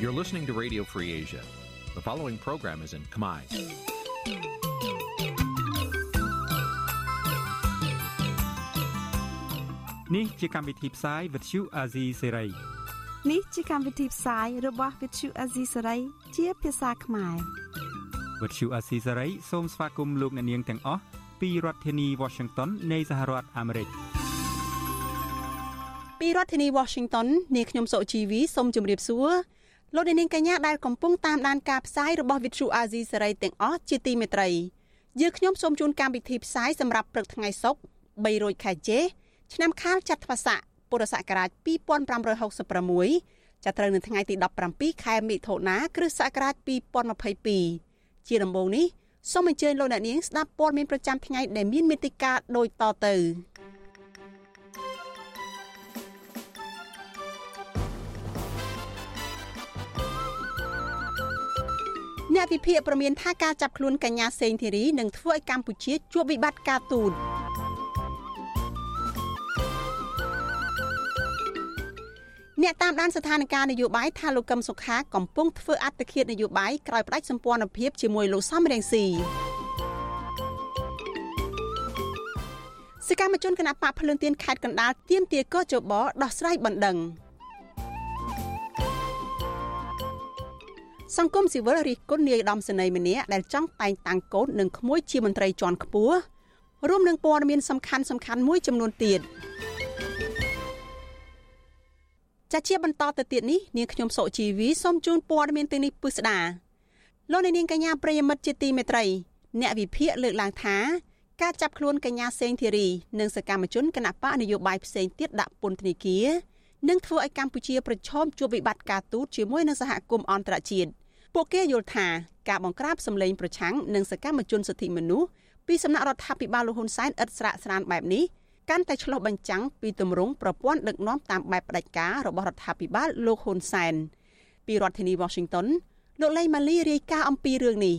You're listening to Radio Free Asia. The following program is in Khmer. Nǐ chi càm bi tiệp xáy vệt chiu a zì sê ray នេះជាកម្មវិធីផ្សាយរបស់ Vithu Azisari ជាភាសាខ្មែរ វត្តឈូអាស៊ីសេរីសូមស្វាគមន៍លោកអ្នកនាងទាំងអស់ពីរដ្ឋធានី Washington នៃសហរដ្ឋអាមេរិក ពីរដ្ឋធានី Washington នាងខ្ញុំសុជីវីសូមជម្រាបសួរ លោកអ្នកនាងកញ្ញាដែលកំពុងតាមដានការផ្សាយរបស់ Vithu Azizi សេរីទាំងអស់ជាទីមេត្រីយើងខ្ញុំសូមជូនកម្មវិធីផ្សាយសម្រាប់ព្រឹកថ្ងៃសុក្រ3រោចខែចេឆ្នាំខាលចត្វាស័កពុរសករាជ2566ចាប់ត្រូវនៅថ្ងៃទី17ខែមិថុនាគ្រិស្តសករាជ2022ជាដំបូងនេះសូមអញ្ជើញលោកអ្នកនាងស្ដាប់ព័ត៌មានប្រចាំថ្ងៃដែលមានមេតិការដូចតទៅ អ្នកវិភាគប្រមានថាការចាប់ខ្លួនកញ្ញាសេងធីរីនឹងធ្វើឲ្យកម្ពុជាជួបវិបត្តិការទូតអ្នកតាមដានស្ថានភាពនយោបាយថាលោកកឹមសុខាកំពុងធ្វើអត្តឃាតនយោបាយក្រោយផ្ដាច់សម្ព័ន្ធភាពជាមួយលោកសំរងស៊ីសកម្មជនគណបកភ្លើងទៀនខេត្តកណ្ដាលទៀមទាកោចបដោះស្រាយបណ្ដឹង សង្គមស៊ីវិលរិះគន់នាយឧត្តមសេនីយ៍ម្នាក់ដែលចង់តែងតាំងកូននិងក្មួយជាមន្ត្រីជាន់ខ្ពស់រួមនឹងព័ត៌មានសំខាន់សំខាន់មួយចំនួនទៀតចាជាបន្តទៅទៀតនេះនាងខ្ញុំសុជីវីសូមជូនព័ត៌មានទាំងនេះពិស្ដាលោកនាងកញ្ញាប្រិយមិត្តជាទីមេត្រី អ្នកវិភាគលើកឡើងថាការចាប់ខ្លួនកញ្ញាសេងធីរីនិងសកម្មជនគណបកនយោបាយផ្សេងទៀតដាក់ពន្ធនាគារ នឹងធ្វើឲ្យកម្ពុជាប្រឈមជួបវិបត្តិការទូតជាមួយនឹងសហគមន៍អន្តរជាតិពួកគេយល់ថាការបង្ក្រាបសម្លេងប្រឆាំងនឹងសកម្មជនសិទ្ធិមនុស្សពីសំណាក់រដ្ឋាភិបាលលោកហ៊ុនសែនឥតស្រាកស្រានបែបនេះកាន់តែឆ្លុះបញ្ចាំងពីទម្រង់ប្រព័ន្ធដឹកនាំតាមបែបផ្ដាច់ការរបស់រដ្ឋាភិបាលលោកហ៊ុនសែនពីរដ្ឋធានី Washington លោកលេងម៉ាលីរាយការណ៍អំពីរឿងនេះ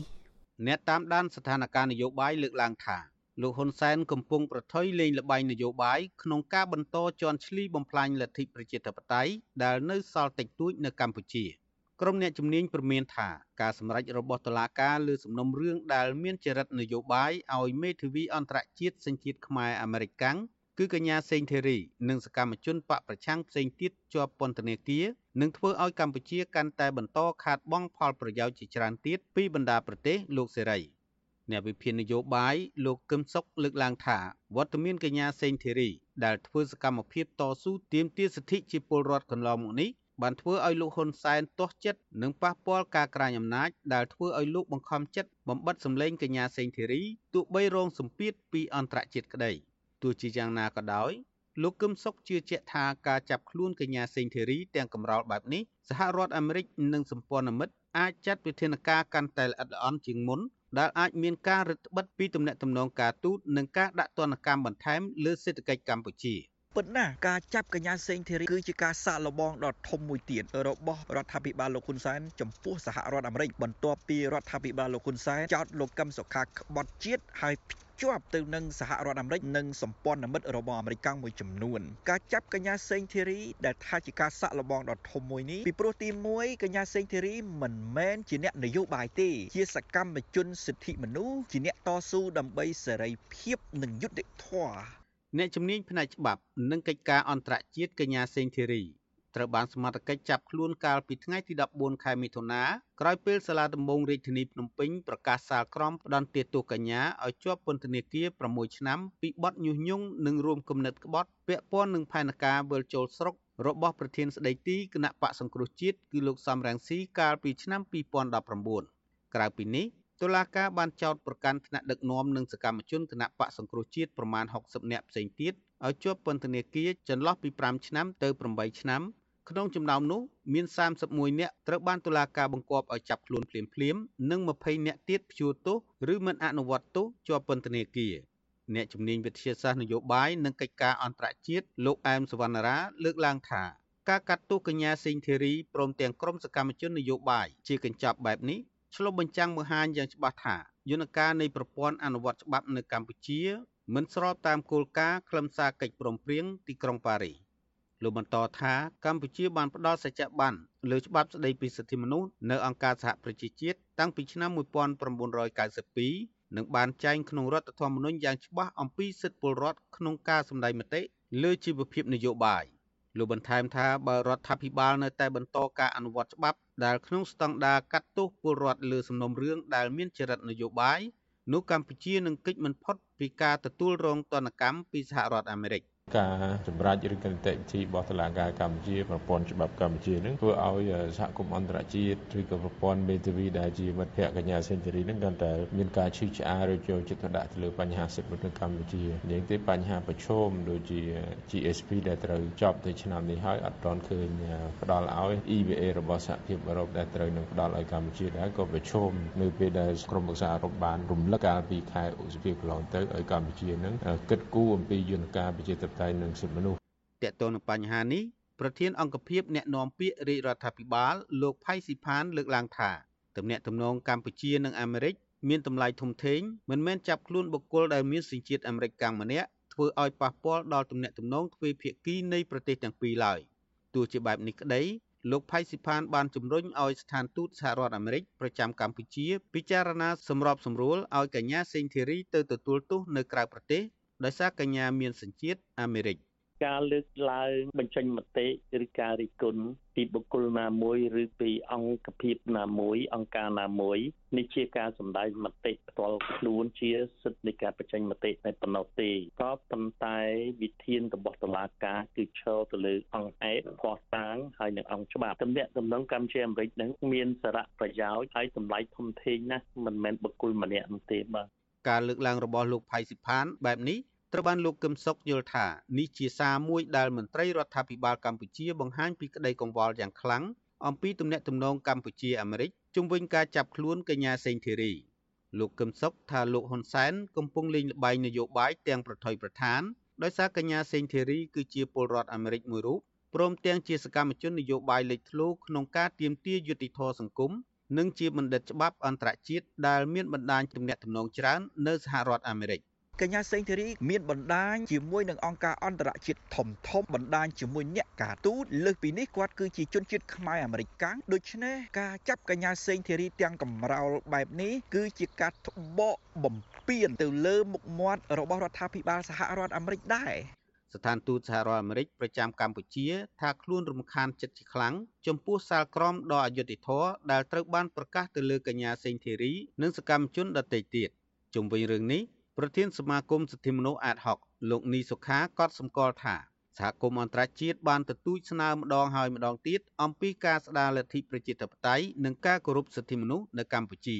អ្នកតាមដានស្ថានភាពនយោបាយលើកឡើងថា លោកហ៊ុនសែនកំពុងប្រថុយលេងល្បែងនយោបាយក្នុងការបន្តជន់ឈ្លីបំផ្លាញលទ្ធិប្រជាធិបតេយ្យដែលនៅសល់តិចតួចនៅកម្ពុជាក្រុមអ្នកជំនាញព្រមានថាការសម្រេចរបស់តុលាការលើសំណុំរឿងដែលមានចរិតនយោបាយឲ្យមេធាវីអន្តរជាតិសញ្ជាតិខ្មែរអាមេរិកកាំងគឺកញ្ញាសេងធីរីនិងសកម្មជនបកប្រឆាំងផ្សេងទៀតជាប់ពន្ធនាគារនឹងធ្វើឲ្យកម្ពុជាកាន់តែបន្តខាតបង់ផលប្រយោជន៍ជាច្រើនទៀតពីបណ្ដាប្រទេសលោកសេរី អ្នកវិភាគនយោបាយលោកកឹមសុខលើកឡើងថាវត្តមានកញ្ញាសេងធីរីដែលធ្វើសកម្មភាពតស៊ូទាមទារសិទ្ធិជាពលរដ្ឋកន្លងមកនេះបានធ្វើឲ្យលោកហ៊ុនសែនទាស់ចិត្តនិងប៉ះពាល់ការក្រាញអំណាចដែលធ្វើឲ្យលោកបង្ខំចិត្តបំបិតសម្លេងកញ្ញាសេងធីរីទោះបីរងសម្ពាធពីអន្តរជាតិក្តីទោះជាយ៉ាងណាក៏ដោយលោកគឹមសុខជឿជាក់ថាការចាប់ខ្លួនកញ្ញាសេងធីរីទាំងកំរោលបែបនេះសហរដ្ឋអាមេរិកនិងសម្ព័ន្ធមិត្តអាចចាត់វិធានការកាន់តែល្អិតល្អន់ជាងមុន ដែលអាចមានការរឹតបន្តឹងពីទំនាក់ទំនងការទូតនិងការដាក់ទណ្ឌកម្មបន្ថែមលើសេដ្ឋកិច្ចកម្ពុជា។ពិតណាស់ការចាប់កញ្ញាសេងធីរីគឺជាការសាកល្បងដ៏ធំមួយទៀតរបស់រដ្ឋាភិបាលលោកហ៊ុនសែនចំពោះសហរដ្ឋអាមេរិកបន្ទាប់ពីរដ្ឋាភិបាលលោកហ៊ុនសែនចោទលោកកឹមសុខាក្បត់ជាតិហើយ ជាប់ទៅនឹងសហរដ្ឋអាមេរិកនិងសម្ព័ន្ធមិត្តរបស់អាមេរិកមួយចំនួនការចាប់កញ្ញាសេងធីរីដែលថាជាការសាក់លបងដ៏ធំមួយនេះពីព្រោះទី1កញ្ញាសេងធីរីមិនមែនជាអ្នកនយោបាយទេ ជាសកម្មជនសិទ្ធិមនុស្សជាអ្នកតស៊ូដើម្បីសេរីភាពនិងយុត្តិធម៌អ្នកជំនាញផ្នែកច្បាប់និងកិច្ចការអន្តរជាតិកញ្ញាសេងធីរី ត្រូវបានសមត្ថកិច្ចចាប់ខ្លួនកាលពីថ្ងៃទី14ខែមិថុនាក្រោយពេលសាលាដំបងរាជធានីភ្នំពេញប្រកាសសាលក្រមផ្តន្ទាទោសកញ្ញាឲ្យជាប់ពន្ធនាគារ6ឆ្នាំពីបទញុះញង់និងរួមគំនិតក្បត់ពាក់ព័ន្ធនឹងផែនការវិលចូលស្រុករបស់ប្រធានស្ដីទីគណៈបកសង្គ្រោះជាតិគឺលោកសំរងស៊ីកាលពីឆ្នាំ2019ក្រៅពីនេះតុលាការបានចោទប្រកាន់ថ្នាក់ដឹកនាំនិងសកម្មជនគណៈបកសង្គ្រោះជាតិប្រមាណ60នាក់ផ្សេងទៀតឲ្យជាប់ពន្ធនាគារចន្លោះពី5ឆ្នាំទៅ8ឆ្នាំ ក្នុងចំណោមនោះមាន31នាក់ត្រូវបានតុលាការបង្គាប់ឲ្យចាប់ខ្លួនភ្លាមៗនិង20នាក់ទៀតព្យួរទោសឬមិនអនុវត្តទោសជាប់ពន្ធនាគារអ្នកជំនាញវិទ្យាសាស្ត្រនយោបាយនិងកិច្ចការអន្តរជាតិលោកអែមសវណ្ណារាលើកឡើងថាការកាត់ទោសកញ្ញាសេងធីរីព្រមទាំងក្រុមសកម្មជននយោបាយជាកញ្ចប់បែបនេះឆ្លុះបញ្ចាំងបង្ហាញយ៉ាងច្បាស់ថាយន្តការនៃប្រព័ន្ធអនុវត្តច្បាប់នៅកម្ពុជា មិនស្របតាមគោលការណ៍ខ្លឹមសារកិច្ចព្រមព្រៀងទីក្រុងប៉ារីស លោកបន្តថាកម្ពុជាបានផ្ដល់សច្ចប័នលើច្បាប់ស្តីពីសិទ្ធិមនុស្សនៅអង្គការសហប្រជាជាតិតាំងពីឆ្នាំ1992និងបានចែងក្នុងរដ្ឋធម្មនុញ្ញយ៉ាងច្បាស់អំពីសិទ្ធិពលរដ្ឋក្នុងការសម្ដែងមតិលើជីវភាពនយោបាយលោកបន្ថែមថាបើរដ្ឋាភិបាលនៅតែបន្តការអនុវត្តច្បាប់ដែលក្នុងស្តង់ដារកាត់ទោសពលរដ្ឋលើសំណុំរឿងដែលមានចរិតនយោបាយនោះកម្ពុជានឹងគេចមិនផុតពីការទទួលរងទណ្ឌកម្មពីសហរដ្ឋអាមេរិក។ ការសម្រេចឬក៏នីតិវិធីរបស់តុលាការកម្ពុជាប្រព័ន្ធច្បាប់កម្ពុជានឹងធ្វើឲ្យសហគមន៍អន្តរជាតិឬក៏ប្រព័ន្ធមេធាវីដែលជាមិត្តភក្តិកញ្ញាសេនស៊ូរីនឹងកាន់តែមានការឈឺឆ្អាលឬចូលចិត្តដាក់ទៅលើបញ្ហាសិទ្ធិមនុស្សនៅកម្ពុជានិយាយទៅបញ្ហាប្រឈមដូចជា GSP ដែលត្រូវចប់ទៅឆ្នាំនេះហើយអត់ទាន់ឃើញផ្ដល់ឲ្យ EBA របស់សហភាពអឺរ៉ុបដែលត្រូវនឹងផ្ដល់ឲ្យកម្ពុជាដែរក៏ប្រឈមនៅពេលដែលក្រុមប្រឹក្សាអឺរ៉ុបបានរំលឹកកាលពីខែឧសភាកន្លងទៅឲ្យកម្ពុជានឹងគិតគូរអំពីយន្តការប្រជាធិបតេយ្យនិងសិទ្ធិមនុស្សតកតងនឹងបញ្ហានេះប្រធានអង្គភិបអ្នកណែនាំពាក្យរាជរដ្ឋាភិបាលលោកផៃស៊ីផានលើកឡើងថាទំនាក់ទំនងកម្ពុជានិងអាមេរិកមានតម្លៃធំធេងមិនមែនចាប់ខ្លួនបុគ្គលដែលមានសញ្ជាតិអាមេរិកកាំងម្នាក់ធ្វើឲ្យប៉ះពាល់ដល់ទំនាក់ទំនងទ្វេភាគីនៃប្រទេសទាំងពីរឡើយទោះជាបែបនេះក្តីលោកផៃស៊ីផានបានជំរុញឲ្យស្ថានទូតសហរដ្ឋអាមេរិកប្រចាំកម្ពុជាពិចារណាសម្របសម្រួលឲ្យកញ្ញាសេងធីរីទៅទទួលទោសនៅក្រៅប្រទេស ដោយសារកញ្ញាមានសញ្ជាតិអាមេរិកការលើកឡើងបញ្ចេញមតិឬការរិះគន់ពីបុគ្គលណាមួយឬពីអង្គភាពណាមួយអង្គការណាមួយនេះជាការសម្ដែងមតិផ្ទាល់ខ្លួនជាសិទ្ធិនៃការបញ្ចេញមតិតែប៉ុណ្ណោះទេក៏ប៉ុន្តែវិធានរបស់តុលាការគឺឈរទៅលើអង្គហេតុភស្តុតាងហើយនិងអង្គច្បាប់តំណាក់តំណងកម្ពុជាអាមេរិកនឹងមានសារៈប្រយោជន៍ហើយតម្លៃធំធេងណាស់មិនមែនបុគ្គលម្នាក់នោះទេបាទការលើកឡើងរបស់លោកផៃសិផានបែបនេះ ត្រូវបានលោកកឹមសុខយល់ថានេះជាសារមួយដែលមន្ត្រីរដ្ឋាភិបាលកម្ពុជាបង្ហាញពីក្តីកង្វល់យ៉ាងខ្លាំងអំពីទំនាក់ទំនងកម្ពុជាអាមេរិកជុំវិញការចាប់ខ្លួនកញ្ញាសេងធីរីលោកកឹមសុខថាលោកហ៊ុនសែនកំពុងលេងល្បែងនយោបាយទាំងប្រថុយប្រឋានដោយសារកញ្ញាសេងធីរីគឺជាពលរដ្ឋអាមេរិកមួយរូបព្រមទាំងជាសកម្មជននយោបាយលេចធ្លោក្នុងការទាមទារយុត្តិធម៌សង្គមនិងជាបណ្ឌិតច្បាប់អន្តរជាតិដែលមានបណ្ដាញទំនាក់ទំនងច្រើននៅសហរដ្ឋអាមេរិក កញ្ញាសេងធីរីមានបណ្ដាញជាមួយនឹងអង្គការអន្តរជាតិធំធំបណ្ដាញជាមួយអ្នកការទូតលើសពីនេះគាត់គឺជាជនជាតិខ្មែរអាមេរិកកាំងដូច្នេះការចាប់កញ្ញាសេងធីរីទាំងកំរោលបែបនេះគឺជាការត្បកបំពានទៅលើមុខមាត់របស់រដ្ឋាភិបាលសហរដ្ឋអាមេរិកដែរស្ថានទូតសហរដ្ឋអាមេរិកប្រចាំកម្ពុជាថាខ្លួនរំខានចិត្តជាខ្លាំងចំពោះសាលក្រមដ៏អយុត្តិធម៌ដែលត្រូវបានប្រកាសទៅលើកញ្ញាសេងធីរី និងសកម្មជនដទៃទៀតជុំវិញរឿងនេះ ប្រធានសមាគមសិទ្ធិមនុស្សអាតហុកលោកនីសុខាក៏សម្គាល់ថាសហគមន៍អន្តរជាតិបានទទូចស្នើម្ដងហើយម្ដងទៀតអំពីការស្ដារលទ្ធិប្រជាធិបតេយ្យនិងការគោរពសិទ្ធិមនុស្សនៅកម្ពុជា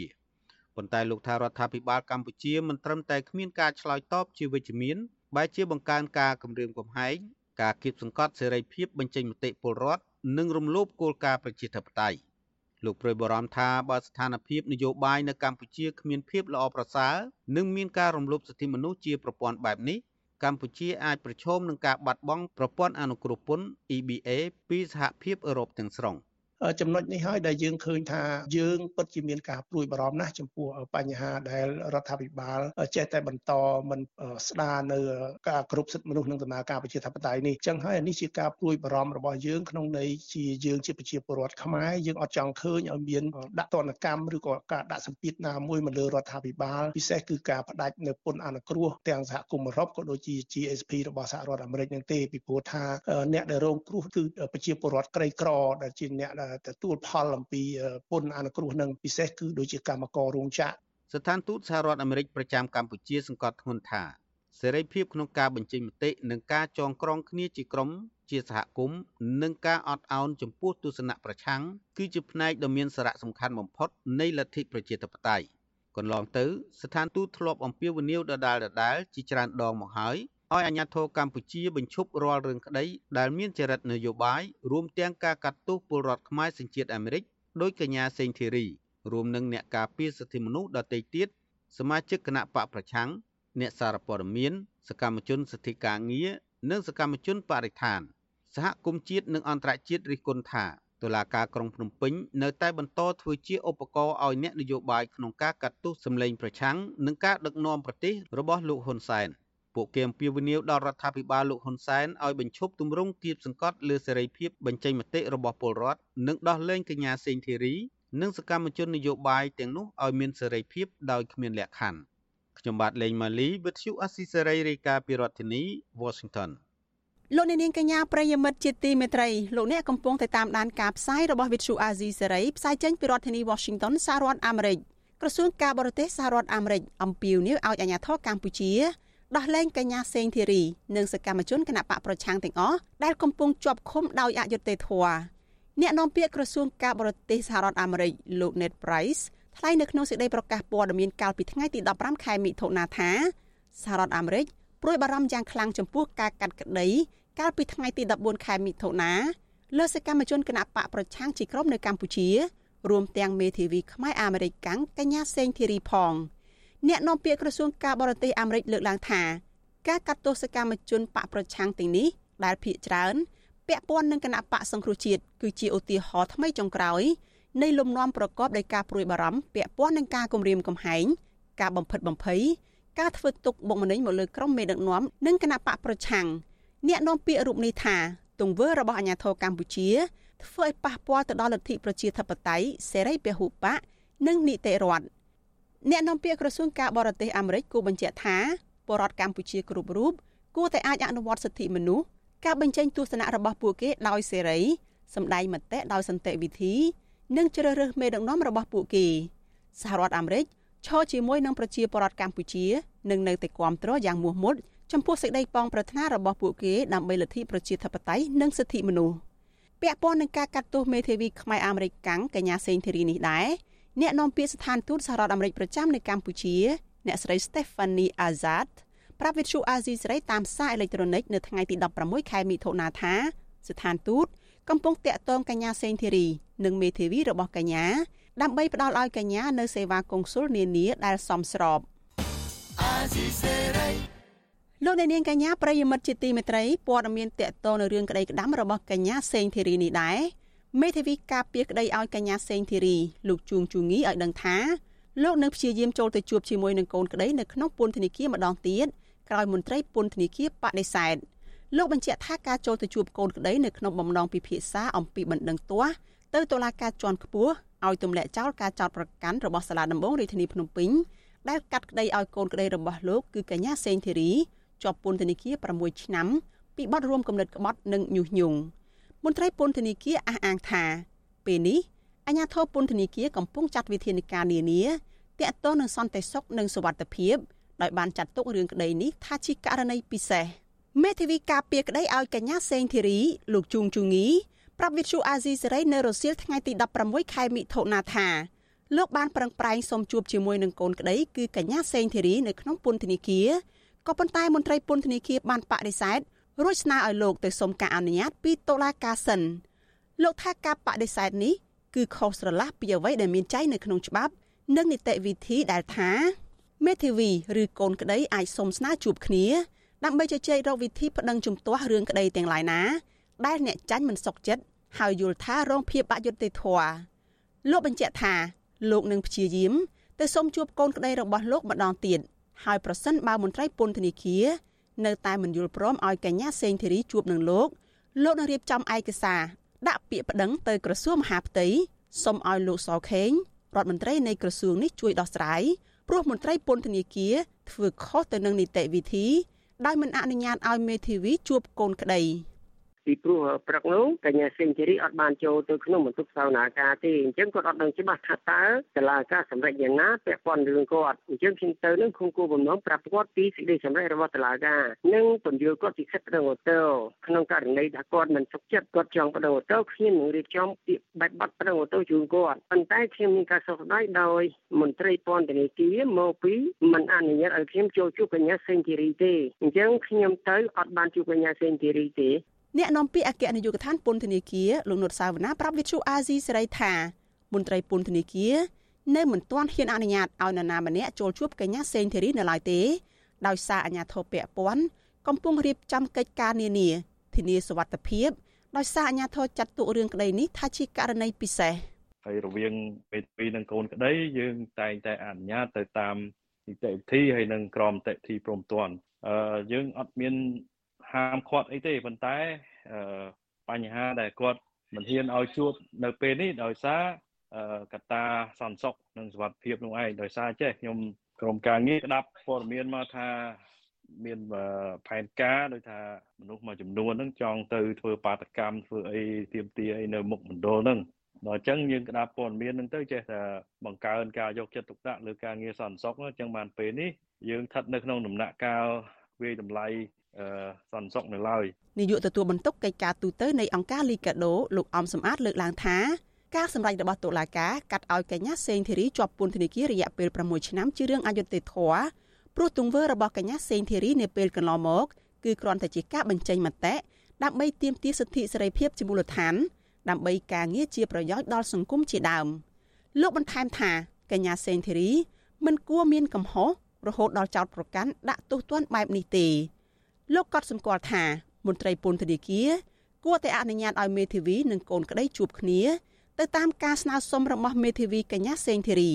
ប៉ុន្តែលោកថារដ្ឋាភិបាលកម្ពុជាមិនត្រឹមតែគ្មានការឆ្លើយតបជាវិជ្ជមានបែរជាបង្កើនការគំរាមកំហែងការគៀបសង្កត់សេរីភាពបញ្ចេញមតិពលរដ្ឋនិងរំលោភគោលការណ៍ប្រជាធិបតេយ្យ លោកប្រួយបារម្ភថាបើស្ថានភាពនយោបាយនៅកម្ពុជាគ្មានភាពល្អប្រសើរនិងមានការរំលោភសិទ្ធិមនុស្សជាប្រព័ន្ធបែបនេះកម្ពុជាអាចប្រឈមនឹងការបាត់បង់ប្រព័ន្ធអនុគ្រោះពន្ធ EBA ពីសហភាពអឺរ៉ុបទាំងស្រុង។ ចំណុចនេះហើយដែលយើងឃើញថាយើងពិតជាមានការព្រួយបារម្ភណាស់ចំពោះបញ្ហាដែលរដ្ឋាភិបាលចេះតែបន្តមិនស្ដារនៅការគ្រប់សិទ្ធិមនុស្សនិងដំណើរការប្រជាធិបតេយ្យនេះអញ្ចឹងហើយនេះជាការព្រួយបារម្ភរបស់យើងក្នុងន័យជាយើងជាប្រជាពលរដ្ឋខ្មែរយើងអត់ចង់ឃើញឲ្យមានដាក់ទណ្ឌកម្មឬក៏ការដាក់សម្ពាធណាមួយមកលើរដ្ឋាភិបាលពិសេសគឺការផ្ដាច់នៅពន្ធអនុគ្រោះទាំងសហគមន៍អឺរ៉ុបក៏ដូចជា GSP របស់សហរដ្ឋអាមេរិកនឹងទេពីព្រោះថាអ្នកដែលរងគ្រោះគឺប្រជាពលរដ្ឋក្រីក្រដែលជាអ្នកដែលទទួលផលអំពីពន្ធអនុគ្រោះនឹងពិសេសគឺដូចជាកម្មកររោងចក្រស្ថានទូតសហរដ្ឋអាមេរិកប្រចាំកម្ពុជាសង្កត់ធ្ងន់ថាសេរីភាពក្នុងការបញ្ចេញមតិនិងការចងក្រងគ្នាជាក្រុមជាសហគមន៍និងការអត់ឱនចំពោះទស្សនៈប្រឆាំងគឺជាផ្នែកដ៏មានសារៈសំខាន់បំផុតនៃលទ្ធិប្រជាធិបតេយ្យកន្លងទៅស្ថានទូតធ្លាប់អំពាវនាវដដែលៗជាច្រើនដងមកហើយ ឲ្យអាជ្ញាធរកម្ពុជាបញ្ឈប់រាល់រឿងក្តីដែលមានចរិតនយោបាយរួមទាំងការកាត់ទោសពលរដ្ឋខ្មែរសញ្ជាតិអាមេរិកដោយកញ្ញាសេងធីរីរួមនឹងអ្នកការពារសិទ្ធិមនុស្សដទៃទៀតសមាជិកគណៈបកប្រឆាំងអ្នកសារព័ត៌មាន សកម្មជនសិទ្ធិការងារនិងសកម្មជនបរិស្ថាន សហគមន៍ជាតិនិងអន្តរជាតិរិះគន់ថាតុលាការក្រុងភ្នំពេញនៅតែបន្តធ្វើជាឧបករណ៍ឲ្យអ្នកនយោបាយក្នុងការកាត់ទោសសម្លេងប្រឆាំងនិងការដឹកនាំប្រទេសរបស់លោកហ៊ុនសែន ពួកគេអំពាវនាវដល់រដ្ឋាភិបាលលោកហ៊ុនសែនឲ្យបញ្ឈប់ទម្រង់គៀបសង្កត់លើសេរីភាពបញ្ចេញមតិរបស់ពលរដ្ឋនិងដោះលែងកញ្ញាសេងធីរីនិងសកម្មជននយោបាយទាំងនោះឲ្យមានសេរីភាពដោយគ្មានលក្ខខណ្ឌខ្ញុំបាទលេងម៉ាលីវិទ្យុអស៊ីសេរីរាយការណ៍ពីរដ្ឋធានី Washington លោកអ្នកនាងកញ្ញាប្រិយមិត្តជាទីមេត្រីលោកអ្នកកំពុងតែតាមដានការផ្សាយរបស់វិទ្យុអាស៊ីសេរីផ្សាយចេញពីរដ្ឋធានី Washington សហរដ្ឋអាមេរិកក្រសួងការបរទេសសហរដ្ឋអាមេរិកអំពាវនាវឲ្យអាជ្ញាធរកម្ពុជា ដោះលែងកញ្ញាសេងធីរីនិងសកម្មជនគណបកប្រឆាំងទាំងអស់ដែលកំពុងជាប់ឃុំដោយអយុត្តិធម៌អ្នកនាំពាក្យក្រសួងការបរទេសសហរដ្ឋអាមេរិកលោក Ned Price ថ្លែងនៅក្នុងសេចក្តីប្រកាសព័ត៌មានកាលពីថ្ងៃទី15ខែមិថុនាថាសហរដ្ឋអាមេរិកព្រួយបារម្ភយ៉ាងខ្លាំងចំពោះការកាត់ក្តីកាលពីថ្ងៃទី14ខែមិថុនាលើសកម្មជនគណបកប្រឆាំងជាក្រុមនៅកម្ពុជារួមទាំងមេធាវីខ្មែរអាមេរិកកាំងកញ្ញាសេងធីរីផង អ្នកនាំពាក្យក្រសួងការបរទេសអាមេរិកលើកឡើងថាការកាត់ទោសកម្មជនបកប្រឆាំងទាំងនេះដែលភ ieck ច្រើនពាក់ព័ន្ធនឹងគណៈបកសង្គ្រោះជាតិគឺជាឧទាហរណ៍ថ្មីចុងក្រោយនៃលំនាំប្រកបដោយការព្រួយបារម្ភពាក់ព័ន្ធនឹងការគំរាមកំហែងការបំផិតបំភ័យការធ្វើទុកបុកម្នេញមកលើក្រុមមេដឹកនាំនិងគណៈបកប្រឆាំងអ្នកនាំពាក្យរូបនេះថាទង្វើរបស់អាញាធរកម្ពុជាធ្វើឲ្យប៉ះពាល់ទៅដល់លទ្ធិប្រជាធិបតេយ្យសេរីពហុបកនិងនីតិរដ្ឋ អ្នកនាំពាក្យក្រសួងការបរទេសអាមេរិកគូបញ្ជាក់ថាបរដ្ឋកម្ពុជាគ្រប់រូបគួរតែអាចអនុវត្តសិទ្ធិមនុស្សការបញ្ចេញទស្សនៈរបស់ពួកគេដោយសេរីសម្ដែងមតិដោយសន្តិវិធីនិងជ្រើសរើសមេដឹកនាំរបស់ពួកគេសហរដ្ឋអាមេរិកឈរជាមួយនឹងប្រជាពលរដ្ឋកម្ពុជានិងនៅតែគាំទ្រយ៉ាងមោះមុតចំពោះសេចក្តីប៉ងប្រាថ្នារបស់ពួកគេដើម្បីលទ្ធិប្រជាធិបតេយ្យនិងសិទ្ធិមនុស្សពាក់ព័ន្ធនឹងការកាត់ទោសមេធាវីខ្មែរអាមេរិកកាំងកញ្ញាសេងធីរីនេះដែរ អ្នកនាំពាក្យស្ថានទូតសហរដ្ឋអាមេរិកប្រចាំនៅកម្ពុជា អ្នកស្រី Stephanie Azad ប្រាប់វិទ្យុអាស៊ីសេរីតាមសារអេឡិចត្រូនិកនៅថ្ងៃទី16ខែមិថុនាថាស្ថានទូតកំពុងតាក់ទងកញ្ញាសេងធីរីនិងមេធាវីរបស់កញ្ញាដើម្បីផ្ដល់ឲ្យកញ្ញានៅសេវាកុងស៊ុលនានាដែលសមស្របអាស៊ីសេរីលោកអ្នកនាងកញ្ញាប្រិយមិត្តជាទីមេត្រីព័ត៌មានតកតនៅរឿងក្តីក្តាំរបស់កញ្ញាសេងធីរីនេះដែរ មេធាវីការពារក្តីឲ្យកញ្ញាសេងធីរីលោកជួងជូងីឲ្យដឹងថាលោកនឹងព្យាយាមចូលទៅជួបជាមួយនឹងកូនក្តីនៅក្នុងពន្ធនាគារម្ដងទៀតក្រោយមន្ត្រីពន្ធនាគារបដិសេធលោកបញ្ជាក់ថាការចូលទៅជួបកូនក្តីនៅក្នុងបំណងពិភាក្សាអំពីបណ្ដឹងទាស់ទៅតុលាការជាន់ខ្ពស់ឲ្យទម្លាក់ចោលការចោទប្រកាន់របស់សាលាដំបងរាជធានីភ្នំពេញដែលកាត់ក្តីឲ្យកូនក្តីរបស់លោកគឺកញ្ញាសេងធីរីជាប់ពន្ធនាគារ6ឆ្នាំពីបទរួមគំនិតក្បត់និងញុះញង់ មន្ត្រីពន្ធនាគារអះអាងថា ពេលនេះអាជ្ញាធរពន្ធនាគារកំពុងចាត់វិធានការនានាទាក់ទងនឹងសន្តិសុខនិងសុវត្ថិភាពដោយបានចាត់ទុករឿងក្តីនេះថាជាករណីពិសេសមេធាវីការពារក្តីឲ្យកញ្ញាសេងធីរីលោកជួងជូងីប្រាប់វិទ្យុអាស៊ីសេរីនៅរសៀលថ្ងៃទី16ខែមិថុនាថាលោកបានប្រឹងប្រែងសុំជួបជាមួយនឹងកូនក្តីគឺកញ្ញាសេងធីរីនៅក្នុងពន្ធនាគារក៏ប៉ុន្តែមន្ត្រីពន្ធនាគារបានបដិសេធ រួចស្នើឲ្យលោកទៅសុំការអនុញ្ញាតពីតុលាការសិនលោកថាការបដិសេធនេះគឺខុសស្រឡះពីអ្វីដែលមានចែងនៅក្នុងច្បាប់ និងនីតិវិធីដែលថាមេធាវីឬកូនក្តីអាចសុំស្នើជួបគ្នាដើម្បីជជែករកវិធីប្តឹងជំទាស់រឿងក្តីទាំងឡាយណា ដែលអ្នកចាញ់មិនសុខចិត្តហើយយល់ថារងភាពអយុត្តិធម៌លោកបញ្ជាក់ថាលោកនឹងព្យាយាមទៅសុំជួបកូនក្តីរបស់លោកម្ដងទៀតហើយប្រសិនបើមន្ត្រីពន្ធនាគារ នៅតែមិនយល់ព្រមឲ្យកញ្ញាសេងធីរីជួបនឹងលោកលោកនឹងរៀបចំឯកសារដាក់ពាក្យប្តឹងទៅក្រសួងមហាផ្ទៃសុំឲ្យលោកសខេងរដ្ឋមន្ត្រីនៃក្រសួងនេះជួយដោះស្រាយព្រោះមន្ត្រីពន្ធនាគារធ្វើខុសទៅនឹងនីតិវិធីដោយមិនអនុញ្ញាតឲ្យមេធាវីជួបកូនក្តី។ ពីព្រោះព្រឹកនោះកញ្ញាសេងធីរីអត់បានចូលទៅក្នុងបន្ទប់សវនាការទេអញ្ចឹងគាត់អត់ដឹងច្បាស់ថាតើតឡាការសម្រេចយ៉ាងណាពាក់ព័ន្ធរឿងគាត់អញ្ចឹងខ្ញុំទៅនឹងគុំគូបំណងប្រាប់គាត់ពីសេចក្តីសម្រេចរបស់តឡាការនិងពន្យល់គាត់ពីសិទ្ធិប្តឹងអូតូក្នុងករណីថាគាត់មិនសុខចិត្តគាត់ចង់ប្តឹងអូតូខ្ញុំនឹងរៀបចំពាក្យបែបប័ណ្ណប្តឹងអូតូជូនគាត់ប៉ុន្តែខ្ញុំមានការសោកស្ដាយដោយមន្ត្រីពន្ធនាគារមកពីមិនអនុញ្ញាតឲ្យខ្ញុំចូលជួបកញ្ញាសេងធីរីទេអញ្ចឹងខ្ញុំទៅអត់បានជួបកញ្ញាសេងធីរីទេ អ្នកនាំពាក្យអគ្គនាយកដ្ឋានពន្ធនាគារលោកនុតសាវណ្ណាប្រាប់វិទ្យុអាស៊ីសេរីថាមន្ត្រីពន្ធនាគារនៅមិនទាន់ហ៊ានអនុញ្ញាតឲ្យនរណាម្នាក់ចូលជួបកញ្ញាសេងធីរីនៅឡើយទេដោយសារអាជ្ញាធរពាក់ព័ន្ធកំពុងរៀបចំកិច្ចការនានាធានាសុវត្ថិភាពដោយសារអាជ្ញាធរចាត់ទុករឿងក្តីនេះថាជាករណីពិសេសហើយរវាងពេលពីរនិងកូនក្តីយើងតែងតែអនុញ្ញាតទៅតាមនីតិវិធីហើយនិងក្រមតិវិធីព្រមទាន់អឺយើងអត់មាន ហាមឃាត់អីទេប៉ុន្តែអឺបញ្ហាដែលគាត់មិនហ៊ានឲ្យជួបនៅពេលនេះដោយសារកត្តាសន្តិសុខនិងសុវត្ថិភាពនោះឯងដោយសារចេះខ្ញុំក្រុមការងារក្តាប់ព័ត៌មានមកថាមានផែនការដោយថាមនុស្សមួយចំនួនហ្នឹងចង់ទៅធ្វើបាតកម្មធ្វើអីទៀមទាអីនៅមុខមណ្ឌលហ្នឹងដល់អញ្ចឹងយើងក្តាប់ព័ត៌មានហ្នឹងទៅចេះតែបង្កើនការយកចិត្តទុកដាក់លើការងារសន្តិសុខអញ្ចឹងបានពេលនេះយើងស្ថិតនៅក្នុងដំណាក់កាលវាយតម្លៃ សន្តិសុខនៅឡើយនាយកទទួលបន្ទុកកិច្ចការទូតនៃអង្គការលីកាដូលោកអំសំអាតលើកឡើងថាការសម្ដែងរបស់តុលាការកាត់ឲ្យកញ្ញាសេងធីរីជាប់ពន្ធនាគាររយៈពេល6ឆ្នាំជារឿងអយុត្តិធម៌ព្រោះទង្វើរបស់កញ្ញាសេងធីរីនាពេលកន្លងមកគឺគ្រាន់តែជាការបញ្ចេញមតិដើម្បីទាមទារសិទ្ធិសេរីភាពជាមូលដ្ឋានដើម្បីការងារជាប្រយោជន៍ដល់សង្គមជាដើមលោកបន្ថែមថាកញ្ញាសេងធីរីមិនគួរមានកំហុសរហូតដល់ចោតប្រកាន់ដាក់ទោសទណ្ឌបែបនេះទេ លោកក៏សម្គាល់ថាមន្ត្រីពន្ធនាគារគួរតែអនុញ្ញាតឲ្យមេធាវីនិងកូនក្តីជួបគ្នាទៅតាមការស្នើសុំរបស់មេធាវីកញ្ញាសេងធីរី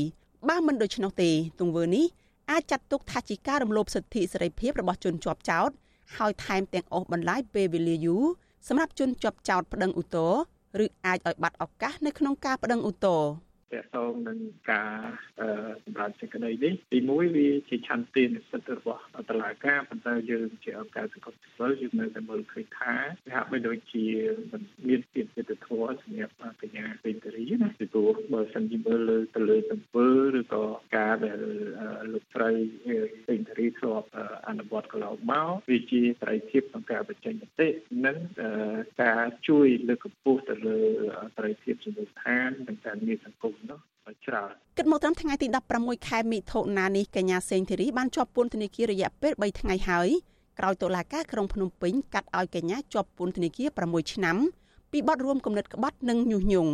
បើមិនដូច្នោះទេទង្វើនេះអាចចាត់ទុកថាជាការរំលោភសិទ្ធិសេរីភាពរបស់ជនជាប់ចោតហើយថែមទាំងអូសបន្លាយពេលវេលាយូរសម្រាប់ជនជាប់ចោតប្តឹងឧទ្ធរណ៍ឬអាចឲ្យបាត់ឱកាសនៅក្នុងការប្តឹងឧទ្ធរណ៍ តកតងនឹងការសម្រាប់សេចក្តីនេះទីមួយវាជាឆន្ទៈនិស្សិតរបស់តឡាការប៉ុន្តែយើងជាអង្គការសង្គមស៊ីវិលយើងនៅតែមើលឃើញថាវាហាក់បីដូចជាមិនមានពីយុទ្ធធម៌សម្រាប់កញ្ញាពេញតរីណាពីព្រោះបើសិនជាមើលលើទៅលើទង្វើឬក៏ការដែលលោកស្រីពេញតរីធ្លាប់អនុវត្តកន្លងមកវាជាសេរីភាពក្នុងការបញ្ចេញមតិនិងការជួយលើកកម្ពស់ទៅលើសេរីភាពជំនួយឋាននិងការងារសង្គមនោះច្រើនគិតមកត្រឹមថ្ងៃទី16ខែមិថុនានេះកញ្ញាសេងធីរីបានជាប់ពន្ធនាគាររយៈពេល3ថ្ងៃហើយក្រោយតុលាការក្រុងភ្នំពេញកាត់ឲ្យកញ្ញាជាប់ពន្ធនាគារ6ឆ្នាំពីបទរួមគំនិតក្បត់និងញុះញង់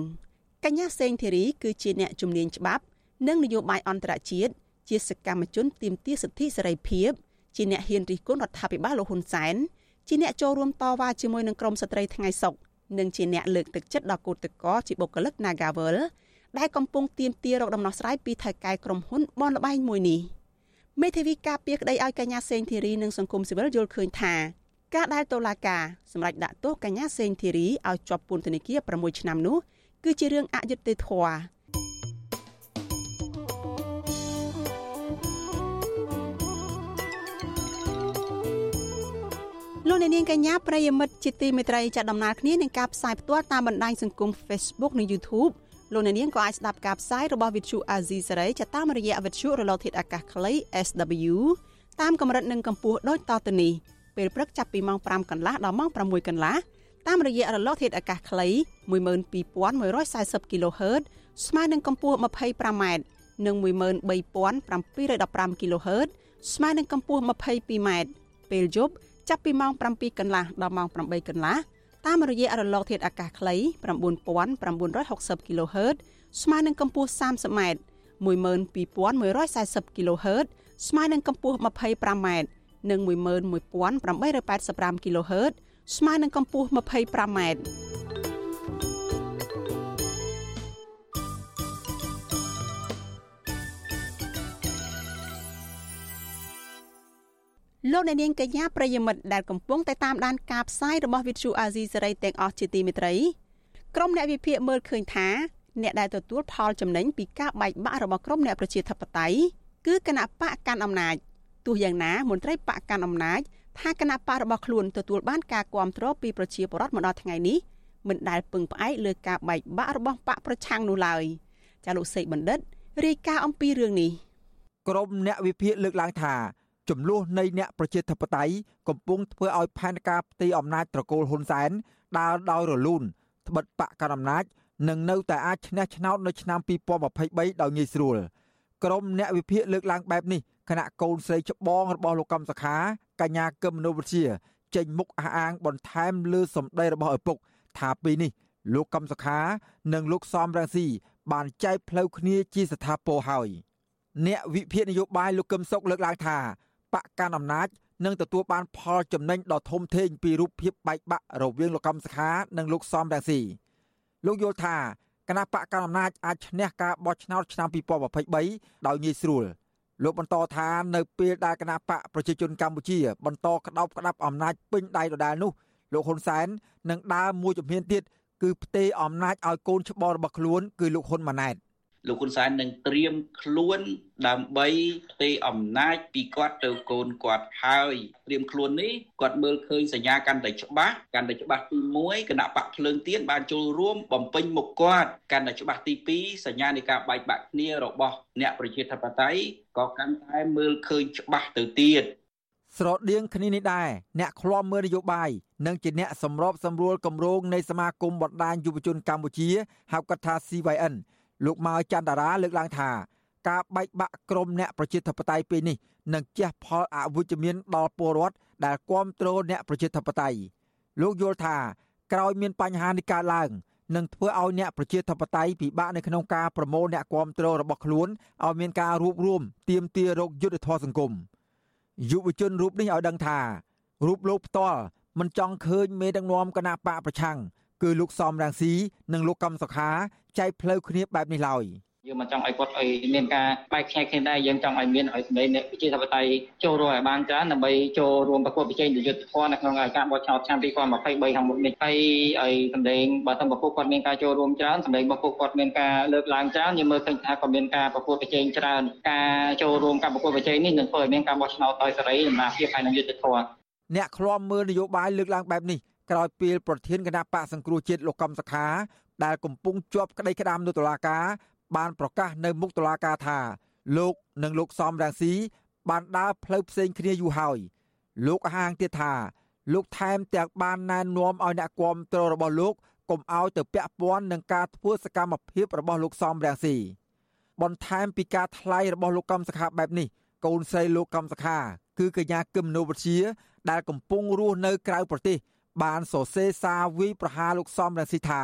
កញ្ញាសេងធីរីគឺជាអ្នកជំនាញច្បាប់និងនយោបាយអន្តរជាតិជាសកម្មជនទាមទារសិទ្ធិសេរីភាពជាអ្នកហ៊ានរិះគន់រដ្ឋាភិបាលលោកហ៊ុនសែនជាអ្នកចូលរួមតវ៉ាជាមួយនឹងក្រមស្ត្រីថ្ងៃសុកនិងជាអ្នកលើកទឹកចិត្តដល់គឧតកោជាបុគ្គលិក Nagawal ដែលកំពុងទាមទាររកដំណោះស្រាយពីថៅកែក្រុមហ៊ុនបនលបែងមួយនេះមេធាវីការពារក្តីឲ្យកញ្ញាសេងធីរីនិងសង្គមស៊ីវិលយល់ឃើញថាការដែលតុលាការសម្រេចដាក់ទោសកញ្ញាសេងធីរីឲ្យជាប់ពន្ធនាគារ6ឆ្នាំនោះគឺជារឿងអយុត្តិធម៌លោកអ្នកនាងកញ្ញាប្រិយមិត្តជាទីមេត្រីចាត់ដំណើរគ្នានឹងការផ្សាយផ្ទាល់តាមបណ្ដាញសង្គម Facebook និង YouTube លោកអ្នកនាងក៏អាចស្ដាប់ការផ្សាយរបស់ Vithu Azizi Saray តាមរយៈ Vithu រលកធាតុអាកាសខ្លី SW តាមកម្រិតនិងកម្ពស់ដូចតទៅនេះពេលព្រឹកចាប់ពីម៉ោង5កន្លះដល់ម៉ោង6កន្លះតាមរយៈរលកធាតុអាកាសខ្លី12140 kHz ស្មើនឹងកម្ពស់ 25m និង13715 kHz ស្មើនឹងកម្ពស់ 22m ពេលយប់ចាប់ពីម៉ោង7កន្លះដល់ម៉ោង8កន្លះ តាមរយៈរលកធាតុអាកាសខ្លី9960 kHz ស្មើនឹងកម្ពស់ 30m 12140 kHz ស្មើនឹងកម្ពស់ 25m និង11885 kHz ស្មើនឹងកម្ពស់ 25m លោកអ្នកនាងកញ្ញាប្រិយមិត្តដែលកំពុងតែតាមដានការផ្សាយរបស់វិទ្យុអាស៊ីសេរីទាំងអស់ជាទីមេត្រីក្រុមអ្នកវិភាគមើលឃើញថាអ្នកដែលទទួលផលចំណេញពីការបែកបាក់របស់ក្រុមអ្នកប្រជាធិបតេយ្យគឺគណៈបកកាន់អំណាចទោះយ៉ាងណាមន្ត្រីបកកាន់អំណាចថាគណៈបករបស់ខ្លួនទទួលបានការគាំទ្រពីប្រជាពលរដ្ឋមកដល់ថ្ងៃនេះមិនដែលពឹងផ្អែកលើការបែកបាក់របស់បកប្រឆាំងនោះឡើយចាលោកសេកបណ្ឌិតរាយការណ៍អំពីរឿងនេះក្រុមអ្នកវិភាគលើកឡើងថា ចំនួននៃអ្នកប្រជាធិបតេយ្យកំពុងធ្វើឲ្យផែនការផ្ទៃអំណាចត្រកូលហ៊ុនសែនដើរដោយរលូនត្បិតបកកណ្ដាលអំណាចនឹងនៅតែអាចឈ្នះឆ្នោតនៅឆ្នាំ2023ដោយងាយស្រួលក្រុមអ្នកវិភាគលើកឡើងបែបនេះគណៈកូនស្រីច្បងរបស់លោកកំសខាកញ្ញាកឹមមនុវិទ្យាចេញមុខអះអាងបន្ថែមលើសម្ដីរបស់ឪពុក ថាពេលនេះលោកកំសខា និងលោកសំរងស៊ីបានចែកផ្លូវគ្នាជាស្ថាពរហើយ អ្នកវិភាគនយោបាយលោកកឹមសុខលើកឡើងថា បកកាន់អំណាចនឹងទទួលបានផលចំណេញដ៏ធំធេងពីរូបភាពបែកបាក់រវាងលោកកំសខានិងលោកសំរងស៊ីលោកយល់ថាគណៈបកកណ្ដាលអំណាចអាចឈ្នះការបោះឆ្នោតឆ្នាំ2023ដោយងាយស្រួលលោកបន្តថានៅពេលដែលគណៈបកប្រជាជនកម្ពុជា បន្តក្តោបក្តាប់អំណាចពេញដៃដដែលនោះលោកហ៊ុនសែននឹងដើរមួយជំហានទៀតគឺផ្ទេរអំណាចឲ្យកូនច្បងរបស់ខ្លួន គឺលោកហ៊ុនម៉ាណែត លោកហ៊ុនសែននឹងត្រៀមខ្លួនដើម្បីផ្ទេរអំណាចពីគាត់ទៅកូនគាត់ហើយត្រៀមខ្លួននេះគាត់មើលឃើញសញ្ញាកាន់តែច្បាស់កាន់តែច្បាស់ទី1គណៈបកភ្លើងទៀនបានចូលរួមបំពេញមុខគាត់កាន់តែច្បាស់ទី2សញ្ញានៃការបែកបាក់គ្នារបស់អ្នកប្រជាធិបតេយ្យក៏កាន់តែមើលឃើញច្បាស់ទៅទៀតស្រដៀងគ្នានេះដែរអ្នកឃ្លាំមើលនយោបាយនិងជាអ្នកសម្របសម្រួលគម្រោងនៃសមាគមបណ្ដាញយុវជនកម្ពុជាហៅកាត់ថា CYN លោកម៉ៅច័ន្ទតារាលើកឡើងថាការបែកបាក់ក្រុមអ្នកប្រជាធិបតេយ្យពេលនេះនឹងជះផលអវិជ្ជមានដល់ពលរដ្ឋដែលគ្រប់គ្រងអ្នកប្រជាធិបតេយ្យលោកយល់ថាក្រោយមានបញ្ហានេះកើតឡើងនឹងធ្វើឲ្យអ្នកប្រជាធិបតេយ្យពិបាកនៅក្នុងការប្រមូលអ្នកគ្រប់គ្រងរបស់ខ្លួនឲ្យមានការរួបរวมទាមទាររោគយុទ្ធធម៌សង្គមយុវជនរូបនេះឲ្យដឹងថារូបលោកផ្ទាល់មិនចង់ឃើញមេដឹកនាំគណៈបកប្រឆាំង គឺលោកសំរងស៊ីនិងលោកកំសុខាចែកផ្លូវគ្នាបែបនេះឡើយយើងមិនចង់ឲ្យគាត់ឲ្យមានការបែកខ្ញែកគ្នាដែរយើងចង់ឲ្យមានឲ្យសម្ដែងអ្នកវិជាធិបតេយ្យចូលរួមឲ្យបានច្រើនដើម្បីចូលរួមប្រកួតប្រជែងយុទ្ធធម៌នៅក្នុងការបោះឆ្នោតឆ្នាំ2023ខាងមុខនេះហើយឲ្យសម្ដែងបើតាមប្រពន្ធគាត់មានការចូលរួមច្រើនសម្ដែងរបស់ពួកគាត់មានការលើកឡើងច្រើនយើងមើលឃើញថាក៏មានការប្រកួតប្រជែងច្រើនការចូលរួមការប្រកួតប្រជែងនេះនឹងធ្វើឲ្យមានការបោះឆ្នោតដោយសេរីដំណាភាពហើយនឹងយុទ្ធធម៌អ្នកឃ្លាំមើលនយោបាយលើកឡើងបែបនេះ ក្រោយពេលប្រធានគណៈបកសង្គ្រោះជាតិលោកកំសខាដែលកំពុងជាប់ក្តីក្តាមនៅតុលាការ បានប្រកាសនៅមុខតុលាការថាលោកនិងលោកសំរងស៊ីបានដើរផ្លូវផ្សេងគ្នាយូរហើយលោកហាងទៀតថាលោកថែមទាំងបានណែនាំឲ្យអ្នកគាំទ្ររបស់លោកកុំឲ្យទៅពាក់ព័ន្ធនឹងការធ្វើសកម្មភាពរបស់លោកសំរងស៊ីបន្ថែមពីការថ្លែងរបស់លោកកំសខាបែបនេះកូនស្រីលោកកំសខា គឺកញ្ញាគឹមនោវិជា ដែលកំពុងរស់នៅក្រៅប្រទេស បានសរសេរសារវាយប្រហារលោកសំរងស៊ីថា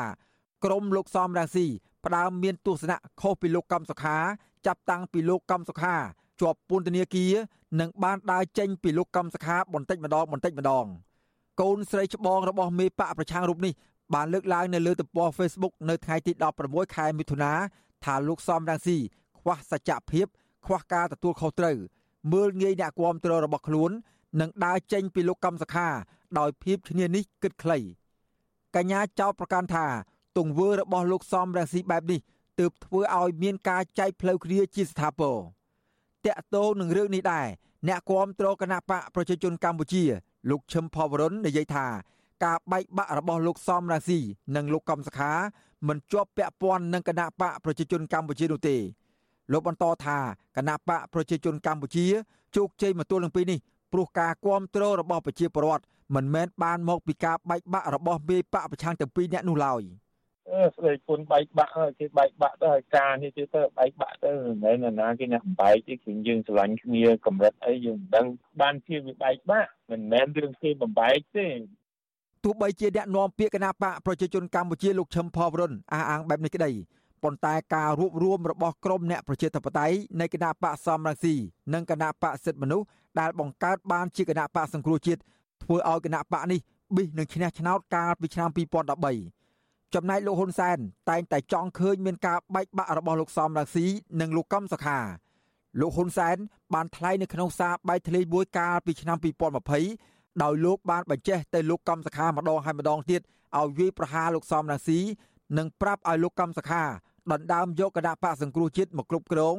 ក្រមលោកសំរងស៊ីផ្ដើមមានទស្សនៈខុសពីលោកកំសុខាចាប់តាំងពីលោកកំសុខាជាប់ពន្ធនាគារនិងបានដើរចេញពីលោកកំសុខាបន្តិចម្ដងបន្តិចម្ដង កូនស្រីច្បងរបស់មេបកប្រឆាំងរូបនេះបានលើកឡើងនៅលើទំព័រ Facebook នៅថ្ងៃទី16ខែមិថុនាថាលោកសំរងស៊ីខ្វះសច្ចភាពខ្វះការទទួលខុសត្រូវមើលងាយអ្នកគាំទ្ររបស់ខ្លួន និងដើរចេញពីលោកកំសខា ដោយភាពឈ្នានេះគិតខ្លីកញ្ញាចោទប្រកាន់ថា ទង្វើរបស់លោកសំរងស៊ីបែបនេះទើបធ្វើឲ្យមានការចែកផ្លូវគ្នាជាស្ថាពរតាក់ទងនឹងរឿងនេះដែរអ្នកគាំទ្រគណៈបកប្រជាជនកម្ពុជា លោកឈឹមផវរុននិយាយថា ការបែកបាក់របស់លោកសំរងស៊ីនិងលោកកំសខាមិនជាប់ពាក់ព័ន្ធនឹងគណៈបកប្រជាជនកម្ពុជានោះទេលោកបន្តថាគណៈបកប្រជាជនកម្ពុជាជោគជ័យមកទល់នឹងពេលនេះព្រោះការគ្រប់គ្រងរបស់ប្រជាពលរដ្ឋ មិនមែនបានមកពីការបែកបាក់របស់មេបកប្រឆាំងទាំងពីរនាក់នោះឡើយអឺស្ដីគុណបែកបាក់គេបែកបាក់ទៅហើយការនេះទៅទៅបែកបាក់ទៅមិនមែនណាគេអ្នកបែកទេគឺយើងស្រឡាញ់គ្នាកម្រិតអីយើងមិនដឹងបានជាវាបែកបាក់មិនមែនរឿងគេបំបែកទេទោះបីជាអ្នកនាំពាក្យគណៈបកប្រជាជនកម្ពុជាលោកឈឹមផវរុនអះអាងបែបនេះក្តីប៉ុន្តែការរួបរวมរបស់ក្រមអ្នកប្រជាធិបតេយ្យនៃគណៈបកសំរងស៊ីនិងគណៈបកសិទ្ធិមនុស្សដែលបង្កើតបានជាគណៈបកសង្គ្រោះជាតិ ធ្វើឲ្យគណៈបកនេះប៊ីសនឹងឈ្នះឆ្នោតកាលពីឆ្នាំ2013ចំណែកលោកហ៊ុនសែនតែងតែចង់ឃើញមានការបែកបាក់របស់លោកសំរងស៊ីនិងលោកកំសុខាលោកហ៊ុនសែនបានថ្លែងនៅក្នុងសារបែកធ្លាយមួយកាលពីឆ្នាំ2020ដោយលោកបានបញ្ជាទៅលោកកំសខាម្ដងហើយម្ដងទៀតឲ្យវាយប្រហារលោកសំរងស៊ីនិងប្រាប់ឲ្យលោកកំសខាដណ្ដើមយកគណៈបកសង្គ្រោះជាតិមកគ្រប់គ្រង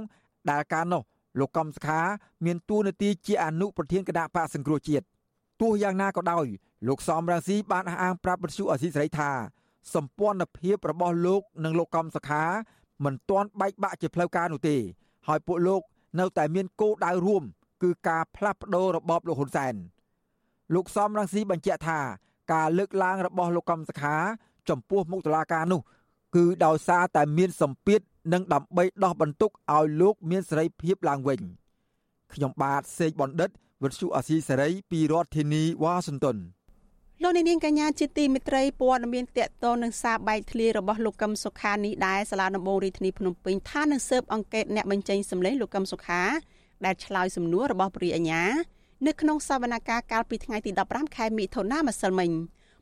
ដែលកាលនោះលោកកំសខាមានតួនាទីជាអនុប្រធានគណៈបកសង្គ្រោះជាតិ ទោះយ៉ាងណាក៏ដោយលោកសំរងស៊ីបានអះអាងប្រាប់វិទ្យុអសីសេរីថាសម្ព័ន្ធភាពរបស់លោកនិងលោកកំសខាមិនទាន់បែកបាក់ជាផ្លូវការនោះទេ ហើយពួកលោកនៅតែមានគោលដៅរួម គឺការផ្លាស់ប្ដូររបបលោកហ៊ុនសែនលោកសំរងស៊ីបញ្ជាក់ថាការលើកឡើងរបស់លោកកំសខា ចំពោះមុខតុលាការនោះ គឺដោយសារតែមានសម្ពាធនិងដើម្បីដោះបន្ទុកឲ្យលោកមានសេរីភាពឡើងវិញខ្ញុំបាទសេកបណ្ឌិត វិទ្យុអាស៊ីសេរីពីរដ្ឋធានីវ៉ាស៊ីនតោនលោកនាងកញ្ញាជាទីមិត្តរីព័ត៌មានតកតនឹងសារបែកធ្លាយរបស់លោកកឹមសុខានេះដែរសាលាដំបងរាជធានីភ្នំពេញថានឹងស៊ើបអង្កេតអ្នកបញ្ចេញសម្លេងលោកកឹមសុខាដែលឆ្លើយសំណួររបស់ព្រះអញ្ញានៅក្នុងសវនកម្មកាលពីថ្ងៃទី15ខែមិថុនាម្សិលមិញ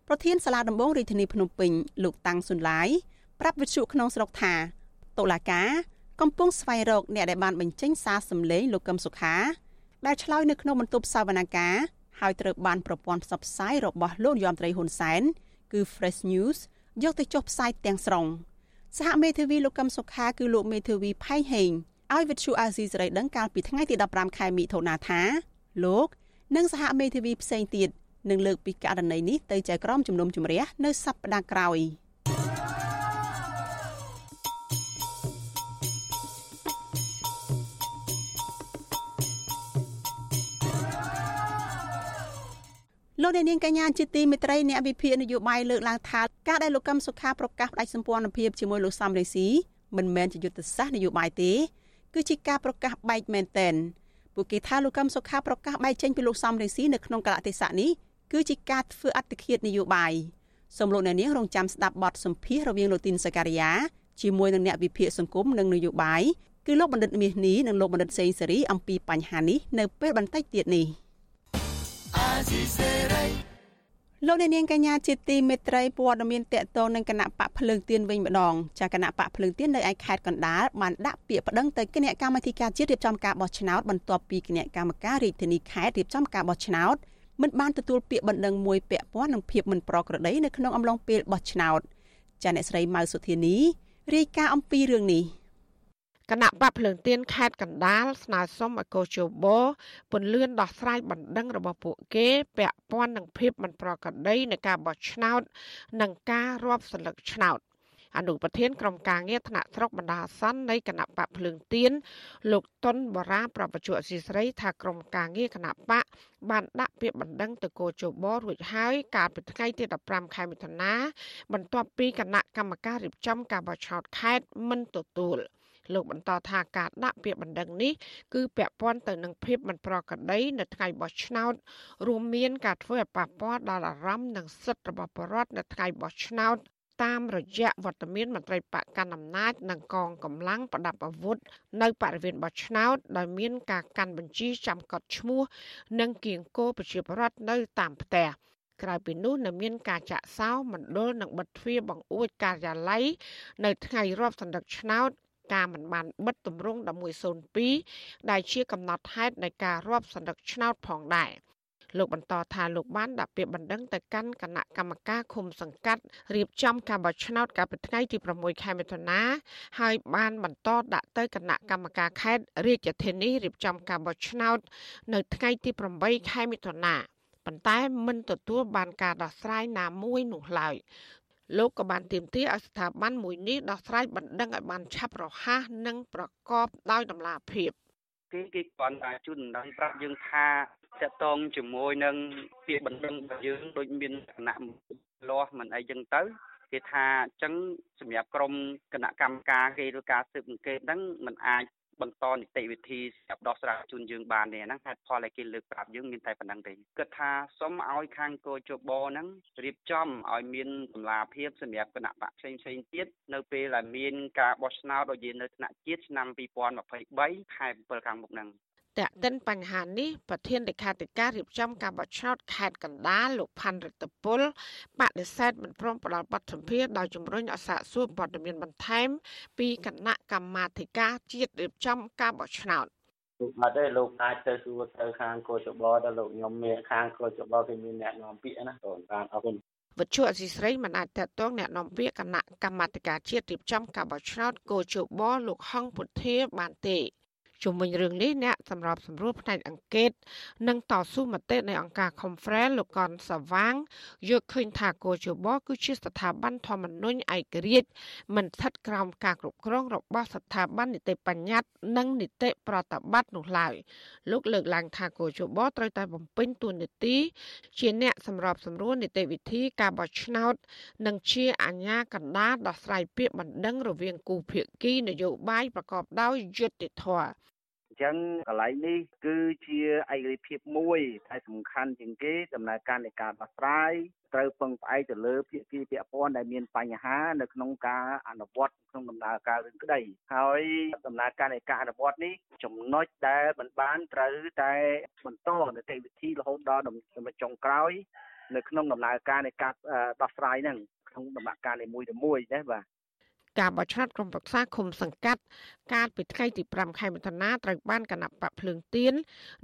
ប្រធានសាលាដំបងរាជធានីភ្នំពេញលោកតាំងសុនឡាយប្រាប់វិទ្យុក្នុងស្រុកថាតុលាការកំពុងស្វែងរកអ្នកដែលបានបញ្ចេញសារសម្លេងលោកកឹមសុខា ដែលឆ្លើយនៅក្នុងបន្ទប់សវនកម្មហើយត្រូវបានប្រព័ន្ធផ្សព្វផ្សាយរបស់លោកយមត្រីហ៊ុនសែនគឺ Fresh News យកទៅចុះផ្សាយទាំងស្រុងសហមេធាវីលោកកឹមសុខាគឺលោកមេធាវីផៃហេងឲ្យវិទ្យុអាស៊ីសេរីដឹងកាលពីថ្ងៃទី15ខែមិថុនាថាលោកនិងសហមេធាវីផ្សេងទៀតនឹងលើកពីករណីនេះទៅចៅក្រមជំនុំជម្រះនៅសប្តាហ៍ក្រោយ។ លោកអ្នកនាងកញ្ញាជាទីមេត្រីអ្នកវិភាគនយោបាយលើកឡើងថាការដែលលោកកឹមសុខាប្រកាសផ្ដាច់សម្ព័ន្ធភាពជាមួយលោកសំរេស៊ីមិនមែនជាយុទ្ធសាស្ត្រនយោបាយទេ គឺជាការប្រកាសបែកមែនតែនពួកគេថាលោកកឹមសុខាប្រកាសបែកចេញពីលោកសំរេស៊ីនៅក្នុងកលៈទេសៈនេះគឺជាការធ្វើអត្តឃាតនយោបាយសូមលោកអ្នកនាងរងចាំស្ដាប់បទសម្ភាសន៍រវាងលោកទីនសការីយ៉ាជាមួយនឹងអ្នកវិភាគសង្គមនិងនយោបាយគឺលោកបណ្ឌិតមាសនេះនិងលោកបណ្ឌិតសេងសេរីអំពីបញ្ហានេះនៅពេលបន្តិចទៀតនេះ។ លោកអ្នកនាងកញ្ញាជាទីមេត្រីព័ត៌មានតកតងនឹងគណៈបកភ្លើងទៀនវិញម្ដងចាគណៈបកភ្លើងទៀននៅឯខេត្តកណ្ដាលបានដាក់ពាក្យប្តឹងទៅគណៈកម្មាធិការជាតិរៀបចំការបោះឆ្នោតបន្ទាប់ពីគណៈកម្មការរាជធានីខេត្តរៀបចំការបោះឆ្នោតមិនបានទទួលពាក្យបណ្ដឹងមួយពាក់ព័ន្ធនឹងភាពមិនប្រក្រតីនៅក្នុងអំឡុងពេលបោះឆ្នោតចាអ្នកស្រីម៉ៅសុធានីរាយការណ៍អំពីរឿងនេះ គណៈបកភ្លើងទៀនខេត្តកណ្ដាលស្នើសុំឲ្យកោជបពន្លឿនដោះស្រាយបណ្ដឹងរបស់ពួកគេពាក់ព័ន្ធនឹងភាពមិនប្រក្រតីនៃការបោះឆ្នោត និងការរាប់សន្លឹកឆ្នោតអនុប្រធានក្រុមការងារថ្នាក់ស្រុកបណ្ដាអាសន្ននៃគណៈបកភ្លើងទៀនលោកតុនបរាប្រពន្ធអសីស្រីថាក្រុមការងារគណៈបកបានដាក់ពាក្យបណ្ដឹងទៅគោជបរួចហើយកាលពីថ្ងៃទី15ខែមិថុនាបន្ទាប់ពីគណៈកម្មការរៀបចំការបោះឆ្នោតខេត្តមិនទទួល។ លោកបន្តថាការដាក់ពាក្យបណ្ដឹងនេះគឺពាក់ព័ន្ធទៅនឹងភាពមិនប្រក្រតីនៅថ្ងៃបោះឆ្នោតរួមមានការធ្វើឲ្យប៉ះពាល់ដល់អារម្មណ៍និងសិទ្ធិរបស់ប្រជាពលរដ្ឋនៅថ្ងៃបោះឆ្នោតតាមរយៈវត្តមានមន្ត្រីបកកណ្ដាលអំណាចនិងកងកម្លាំងប្រដាប់អាវុធនៅបរិវេណបោះឆ្នោតដោយមានការកាន់បញ្ជីចាំកត់ឈ្មោះ និងគៀងគោប្រជាពលរដ្ឋនៅតាមផ្ទះក្រៅពីនោះនៅមានការចាក់សោមណ្ឌលនិងបិទទ្វារបង្អួចការិយាល័យនៅថ្ងៃរាប់សន្លឹកឆ្នោត ការមិនបានបិទទម្រង់1102ដែលជាកំណត់ហេតុនៃការរាប់សន្លឹកឆ្នោតផងដែរលោកបន្តថាលោកបានដាក់ពាក្យបណ្ដឹងទៅកាន់គណៈកម្មការឃុំសង្កាត់រៀបចំការបោះឆ្នោតកាលពីថ្ងៃទី6ខែមិថុនាហើយបានបន្តដាក់ទៅគណៈកម្មការខេត្តរាជធានីរៀបចំការបោះឆ្នោត នៅថ្ងៃទី8ខែមិថុនាប៉ុន្តែមិនទទួលបានការដោះស្រាយណាមួយនោះឡើយ លោកក៏បានទាមទារឲ្យស្ថាប័នមួយនេះដោះស្រាយបណ្ដឹងឲ្យបានឆាប់រហ័សនិងប្រកបដោយតម្លាភាពគេគេគ្រាន់តែជួយដំណឹងប្រាប់យើងថាតកតងជាមួយនឹងពាក្យបណ្ដឹងរបស់យើងដូចមានគណៈលាស់មិនអីចឹងទៅគេថាអញ្ចឹងសម្រាប់ក្រុមគណៈកម្មការគេឬការស៊ើបអង្កេតហ្នឹងมันអាច បន្តនីតិវិធីសម្រាប់ដោះស្រាយជូនយើងបានទេហ្នឹងហេតុផលឲ្យគេលើកប្រាប់យើងមានតែប៉ុណ្្នឹងទេគិតថាសូមឲ្យខាងកោជបហ្នឹងរៀបចំឲ្យមានតម្លាភាពសម្រាប់គណៈបកផ្សេងផ្សេងទៀតនៅពេលដែលមានការបោះឆ្នោតដូចជានៅថ្នាក់ជាតិឆ្នាំ2023ខែ7ខាងមុខហ្នឹង តេតិនបញ្ហានេះប្រធានលេខាធិការរៀបចំការបោះឆ្នោតខេត្តកណ្ដាលលោកផាន់រិទ្ធពលបដិសេធមិនព្រមផ្ដល់បទសម្ភាសន៍ដោយជំរុញអសាកសួរព័ត៌មានបន្ថែម ពីគណៈកម្មាធិការជាតិរៀបចំការបោះឆ្នោតលោកអត់ទេលោកអាចទៅសួរទៅខាងកោចបដល់លោកខ្ញុំមានខាងកោចបគេមានអ្នកនាំពាក្យណាតើបានអរគុណវត្ថុអសីស្រីមិនអាចតតងអ្នកនាំពាក្យគណៈកម្មាធិការជាតិរៀបចំការបោះឆ្នោតកោជបលោកហងពុធាបានទេ ជុំវិញរឿងនេះអ្នកសម្របសម្រួលផ្នែកអង្កេតនិងតស៊ូមតិនៃអង្គការ Conference លោកកនសវាងយល់ឃើញថាកោជបគឺជាស្ថាប័នធម្មនុញ្ញឯករាជ្យមិនស្ថិតក្រោមការគ្រប់គ្រងរបស់ស្ថាប័ននីតិបញ្ញត្តិនិងនីតិប្រតិបត្តិនោះឡើយលោកលើកឡើងថាកោជបត្រូវតែបំពេញតួនាទីជាអ្នកសម្របសម្រួលនីតិវិធីការបោះឆ្នោត និងជាអាជ្ញាកណ្ដាលដោះស្រាយពាក្យបណ្ដឹងរវាងគូភាគីនយោបាយប្រកបដោយយុត្តិធម៌ ចឹងកន្លែងនេះគឺជាឯករាជ្យភាពមួយតែសំខាន់ជាងគេដំណើរការនៃការដោះស្រាយត្រូវពឹងផ្អែកទៅលើភាគីពាក់ព័ន្ធដែលមានបញ្ហានៅក្នុងការអនុវត្តក្នុងដំណើរការរឿងក្តីហើយដំណើរការនៃការអនុវត្តនេះចំណុចដែលមិនបានត្រូវតែបន្តនីតិវិធីរហូតដល់ចំណុចចុងក្រោយនៅក្នុងដំណើរការនៃការដោះស្រាយហ្នឹងក្នុងដំណាក់កាលនីមួយៗណាបាទ ការបោះឆ្នោតក្រុមប្រឹក្សាឃុំសង្កាត់កាលពីថ្ងៃទី5ខែមិថុនាត្រូវបានគណៈបកភ្លើងទៀន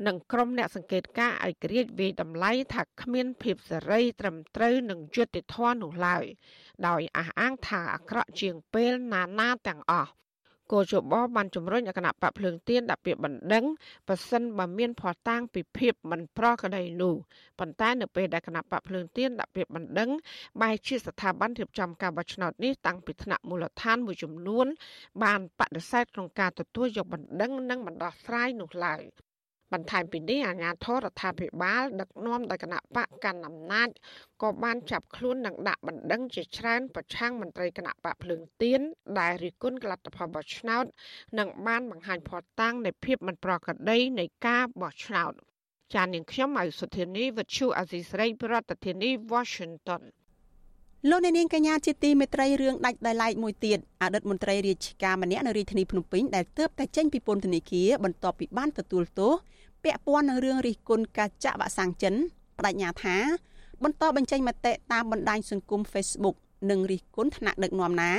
និងក្រុមអ្នកសង្កេតការណ៍ឯករាជ្យវិយតម្លៃថាគ្មានភាពសេរី ត្រឹមត្រូវនិងយុត្តិធម៌នោះឡើយដោយអះអាងថាអាក្រក់ជាងពេលណាណាទាំងអស់ គោជបបានជំរុញឲ្យគណៈបកភ្លើងទៀនដាក់ពាក្យបណ្ដឹងប៉ះសិនបើមានភ័ស្តុតាងពីភាពមិនប្រក្រតីនោះប៉ុន្តែនៅពេលដែលគណៈបកភ្លើងទៀនដាក់ពាក្យបណ្ដឹងបែរជាស្ថាប័នរៀបចំការបោះឆ្នោតនេះតាំងពីថ្នាក់មូលដ្ឋានមួយចំនួន បានបដិសេធក្នុងការទទួលយកបណ្ដឹងនិងបណ្ដោះស្រាយនោះឡើយ បន្ថែមពីនេះអាជ្ញាធររដ្ឋាភិបាល ដឹកនាំដោយគណៈបកកណ្ដាលអំណាចក៏បានចាប់ខ្លួននិងដាក់បណ្ដឹងជាច្រើនប្រឆាំងមន្ត្រីគណៈបកភ្លើងទៀនដែលរិះគន់កលទ្ធផលបោះឆ្នោត និងបានបង្ហាញភ័ស្តុតាងនៃភាពមិនប្រក្រតីនៃការបោះឆ្នោតចាននាងខ្ញុំម៉ៅសុធានីវិទ្យុអាស៊ីសេរីប្រធានាធិបតី Washington លោកអ្នកនាងកញ្ញាជាទីមេត្រីរឿងដាច់ដោយឡែកមួយទៀតអតីតមន្ត្រីរាជការម្នាក់នៅរាជធានីភ្នំពេញដែលទើបតែចេញពីពន្ធនាគារបន្ទាប់ពីបានទទួលទោស ពាក់ព័ន្ធនឹងរឿងរិះគន់ការចាក់វ៉ាក់សាំងចិនបដិញ្ញាថា បន្តបញ្ចេញមតិតាមបណ្ដាញសង្គម Facebook និងរិះគន់ថ្នាក់ដឹកនាំណា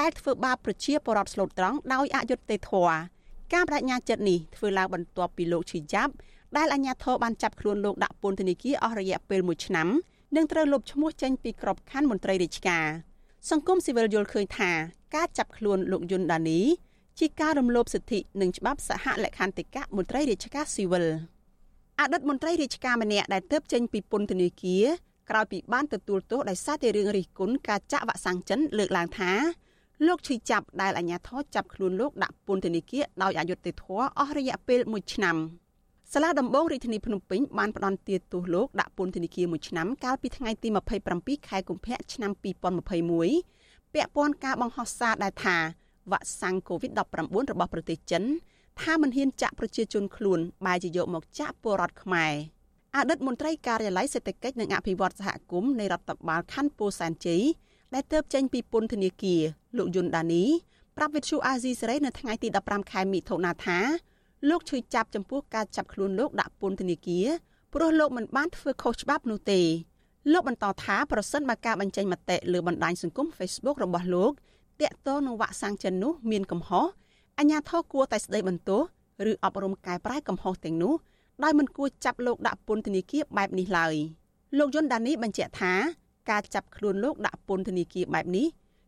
ដែលធ្វើបាបប្រជាពលរដ្ឋស្លូតត្រង់ដោយអយុត្តិធម៌ការបដិញ្ញាចិត្តនេះធ្វើឡើងបន្ទាប់ពីលោកឈីយ៉ាប់ដែលអាជ្ញាធរបានចាប់ខ្លួនលោកដាក់ពន្ធនាគារអស់រយៈពេល1ឆ្នាំនិងត្រូវលុបឈ្មោះចេញពីក្របខ័ណ្ឌមន្ត្រីរាជការសង្គមស៊ីវិលយល់ឃើញថាការចាប់ខ្លួនលោកយុនដានី ជាការរំលោភសិទ្ធិនិងច្បាប់សហលក្ខន្តិកៈមន្ត្រីរាជការស៊ីវិលអតីតមន្ត្រីរាជការម្នាក់ដែលទើបចេញពីពន្ធនាគារក្រោយពីបានទទួលទោសដោយសារតែរឿងរិះគន់ការចាក់វ៉ាក់សាំងចិនលើកឡើងថាលោកឈឺចាប់ដែលអាជ្ញាធរចាប់ខ្លួនលោកដាក់ពន្ធនាគារដោយអយុត្តិធម៌អស់រយៈពេល1ឆ្នាំសាលាដំបងរាជធានីភ្នំពេញបានផ្តន្ទាទោសលោកដាក់ពន្ធនាគារ1ឆ្នាំកាលពីថ្ងៃទី27ខែកុម្ភៈឆ្នាំ2021ពាក់ព័ន្ធការបង្ហោះសារដែលថា វ៉ាក់សាំង COVID-19 របស់ប្រទេសចិនថាមិនហ៊ានចាក់ប្រជាជនខ្លួនបែរជាយកមកចាក់ពលរដ្ឋខ្មែរអតីតមន្ត្រីការិយាល័យសេដ្ឋកិច្ចនិងអភិវឌ្ឍសហគមន៍នៃរដ្ឋបាលខណ្ឌពោធិ៍សែនជ័យដែលទៅចេញពីពន្ធនាគារលោកយុនដានីប្រាប់វិទ្យុអាស៊ីសេរីនៅថ្ងៃទី15ខែមិថុនាថាលោកឈឺចាប់ចំពោះការចាប់ខ្លួនលោកដាក់ពន្ធនាគារព្រោះលោកមិនបានធ្វើខុសច្បាប់នោះទេលោកបន្តថាប្រសិនបើការបញ្ចេញមតិលើបណ្ដាញសង្គម Facebook របស់លោក តាក់ទងនឹងវ៉ាក់សាំងចិននោះមានកំហុសអាជ្ញាធរគួរតែស្ដីបន្ទោសឬអប់រំកែប្រែកំហុសទាំងនោះដោយមិនគួរចាប់លោកដាក់ពន្ធនាគារបែបនេះឡើយលោកយុនដានីបញ្ជាក់ថាការចាប់ខ្លួនលោកដាក់ពន្ធនាគារបែបនេះ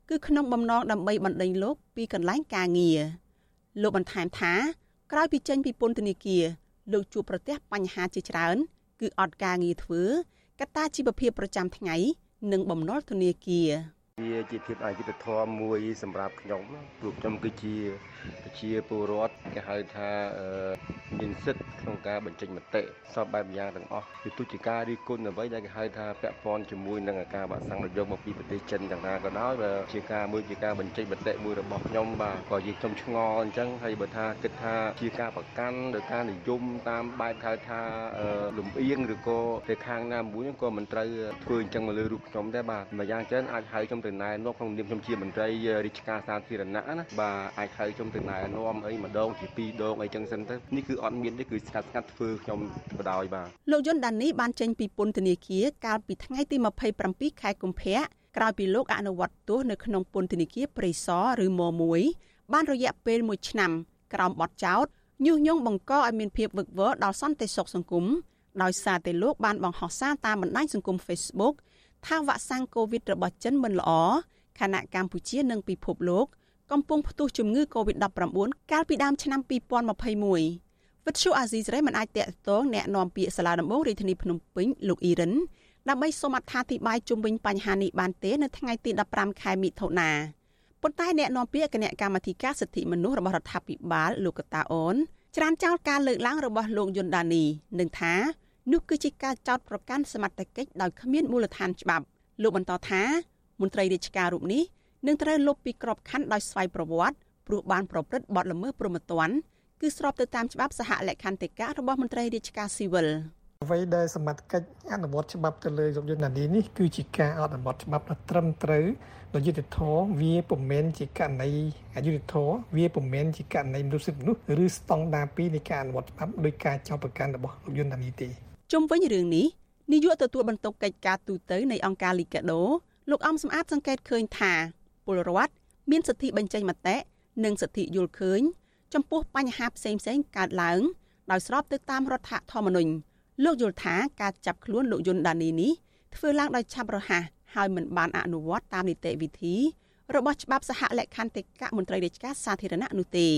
គឺក្នុងបំណងដើម្បីបណ្ដេញលោកពីកន្លែងការងារលោកបន្ថែមថាក្រោយពីចេញពីពន្ធនាគារលោកជួបប្រទះបញ្ហាជាច្រើន គឺអត់ការងារធ្វើកត្តាជីវភាពប្រចាំថ្ងៃ និងបំណុលធនាគារ វាជាភាពអយុត្តិធម៌មួយ សម្រាប់ខ្ញុំព្រោះខ្ញុំគឺជាប្រជាពលរដ្ឋគេហៅថាមានសិទ្ធិក្នុងការបញ្ចេញមតិសពបែបយ៉ាងទាំងអស់ពីទុជាការរីគុណអ្វីដែលគេហៅថាពាក់ព័ន្ធជាមួយនឹងការបាក់សាំងនយោបាយមកពីប្រទេសចិនយ៉ាងណាក៏ដោយបើជាការមួយជាការបញ្ចេញមតិមួយរបស់ខ្ញុំបាទក៏យើងខ្ញុំឆ្ងល់អញ្ចឹងហើយបើថាគិតថាជាការប្រកាន់ដោយការនិយមតាមបែបហៅថាលំអៀងឬក៏ទៅខាងណាមួយក៏មិនត្រូវធ្វើអញ្ចឹងមកលើរូបខ្ញុំដែរបាទម្យ៉ាងច្រើនអាចហៅខ្ញុំទៅណែនាំក្នុងនាមខ្ញុំជាមន្ត្រីរាជការសាធារណៈណាបាទអាចហៅខ្ញុំទៅណែនាំអីម្ដងជាពីរដងអីចឹងសិនទៅនេះគឺអត់មានទេគឺស្កាត់ស្កាត់ធ្វើខ្ញុំបដ ாய் បាទលោកយុនដានីបានចេញពីពន្ធនាគារកាលពីថ្ងៃទី27ខែកុម្ភៈក្រោយពីលោកអនុវត្តទោសនៅក្នុងពន្ធនាគារព្រៃសរឬម1បានរយៈពេល1ឆ្នាំក្រោមបទចោទញុះញង់បង្កឲ្យមានភាពវឹកវរដល់សន្តិសុខសង្គមដោយសារតែលោកបានបង្ហោះសារតាមបណ្ដាញសង្គម Facebook ថាវ៉ាក់សាំង COVID របស់ចិនមិនល្អខណៈកម្ពុជានិងពិភពលោកកំពុងផ្ទុះជំងឺ Covid-19 កាលពីដើមឆ្នាំ2021វិទ្យុអាស៊ីសេរីមិនអាចតាក់ទងแนะនាំពាក្យសាលាដំបងរាជធានីភ្នំពេញលោកអ៊ីរិនដើម្បីសូមអត្ថាធិប្បាយជុំវិញបញ្ហានេះបានទេនៅថ្ងៃទី15ខែមិថុនាប៉ុន្តែអ្នកនាំពាក្យគណៈកម្មាធិការសិទ្ធិមនុស្សរបស់រដ្ឋាភិបាលលោកកតាអូនច្រានចោលការលើកឡើងរបស់លោកយុនដានីនឹងថា នោះគឺជាការចោទប្រកាន់សមត្ថកិច្ចដោយគ្មានមូលដ្ឋានច្បាប់លោកបន្តថាមន្ត្រីរាជការរូបនេះនឹងត្រូវលុបពីក្របខ័ណ្ឌដោយស្វ័យប្រវត្តិព្រោះបានប្រព្រឹត្តបទល្មើសព្រហ្មទណ្ឌគឺស្របទៅតាមច្បាប់សហលក្ខន្តិកៈរបស់មន្ត្រីរាជការស៊ីវិលអ្វីដែលសមត្ថកិច្ចអនុវត្តច្បាប់ទៅលើយុវជននានេះគឺជាការអនុវត្តច្បាប់ដ៏ត្រឹមត្រូវដោយយុត្តិធម៌វាពុំមែនជាករណីអយុត្តិធម៌វាពុំមែនជាករណីមនុស្សសិទ្ធិមនុស្សឬស្តង់ដារពីរនៃការអនុវត្តច្បាប់ដោយការចោទប្រកាន់របស់លោកយុននានេះទេ ជុំវិញរឿងនេះនាយកទទួលបន្ទុកកិច្ចការទូតនៃអង្គការលីកាដូលោកអំសំអាតសង្កេតឃើញថាពលរដ្ឋមានសិទ្ធិបញ្ចេញមតិនិងសិទ្ធិយល់ឃើញ ចំពោះបញ្ហាផ្សេងផ្សេងកើតឡើងដោយស្របទៅតាមរដ្ឋធម្មនុញ្ញលោកយល់ថាការចាប់ខ្លួនលោកយុនដានីនេះធ្វើឡើងដោយឆាប់រហ័សហើយមិនបានអនុវត្តតាមនីតិវិធីរបស់ច្បាប់សហលក្ខន្តិកៈមន្ត្រីរាជការសាធារណៈនោះទេ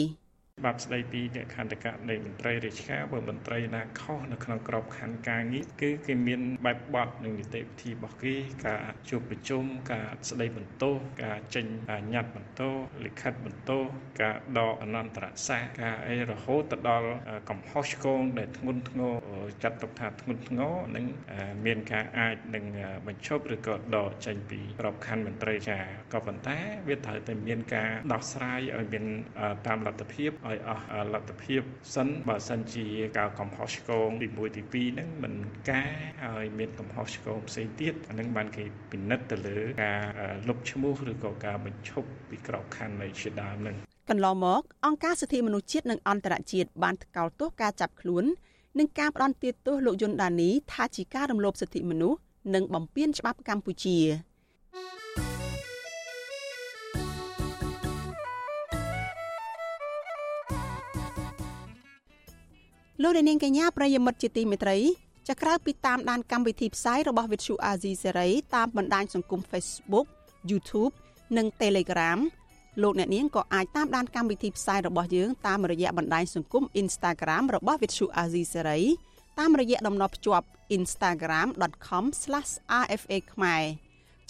ច្បាប់ស្ដីពីលក្ខន្តិកៈនៃមន្ត្រីរាជការបើមន្ត្រីណាខុសនៅក្នុងក្របខ័ណ្ឌការងារគឺគេមានបែបបទនិងនីតិវិធីរបស់គេការជួបប្រជុំការស្ដីបន្ទោសការចេញញត្តិបន្ទោសលិខិតបន្ទោសការដកអនន្តរសាសការអីរហូតទៅដល់កំហុសឆ្គងដែលធ្ងន់ធ្ងរចាត់ទុកថាធ្ងន់ធ្ងរនិងមានការអាចនឹងបញ្ឈប់ឬក៏ដកចេញពីក្របខ័ណ្ឌមន្ត្រីចាក៏ប៉ុន្តែវាត្រូវតែមានការដោះស្រាយឲ្យមានតាមលទ្ធភាពឲ្យអស់លទ្ធភាពសិនបើសិនជាការកំហុសឆ្គងទី1ទី2ហ្នឹងមិនកែហើយមានកំហុសឆ្គងផ្សេងទៀតអាហ្នឹងបានគេពិនិត្យទៅលើការលុបឈ្មោះឬក៏ការបញ្ឈប់ពីក្របខ័ណ្ឌនៃជាដើមហ្នឹងកន្លងមកអង្គការសិទ្ធិមនុស្សជាតិនិងអន្តរជាតិបានថ្កោលទោសការចាប់ខ្លួននិងការផ្ដន់ទាទោសលោកយុនដានីថាជាការរំលោភសិទ្ធិមនុស្សនិងបំពានច្បាប់កម្ពុជា លោកនាងកញ្ញាប្រិយមិត្តជាទីមេត្រីចាក្រៅពីតាមដានកម្មវិធីផ្សាយរបស់ Vithu Azizi Serai តាមបណ្ដាញសង្គម Facebook YouTube និង Telegram លោកអ្នកនាងក៏អាចតាមដានកម្មវិធីផ្សាយរបស់យើងតាមរយៈបណ្ដាញសង្គម Instagram របស់ Vithu Azizi Serai តាមរយៈតំណភ្ជាប់ instagram.com/rfa ខ្មែរ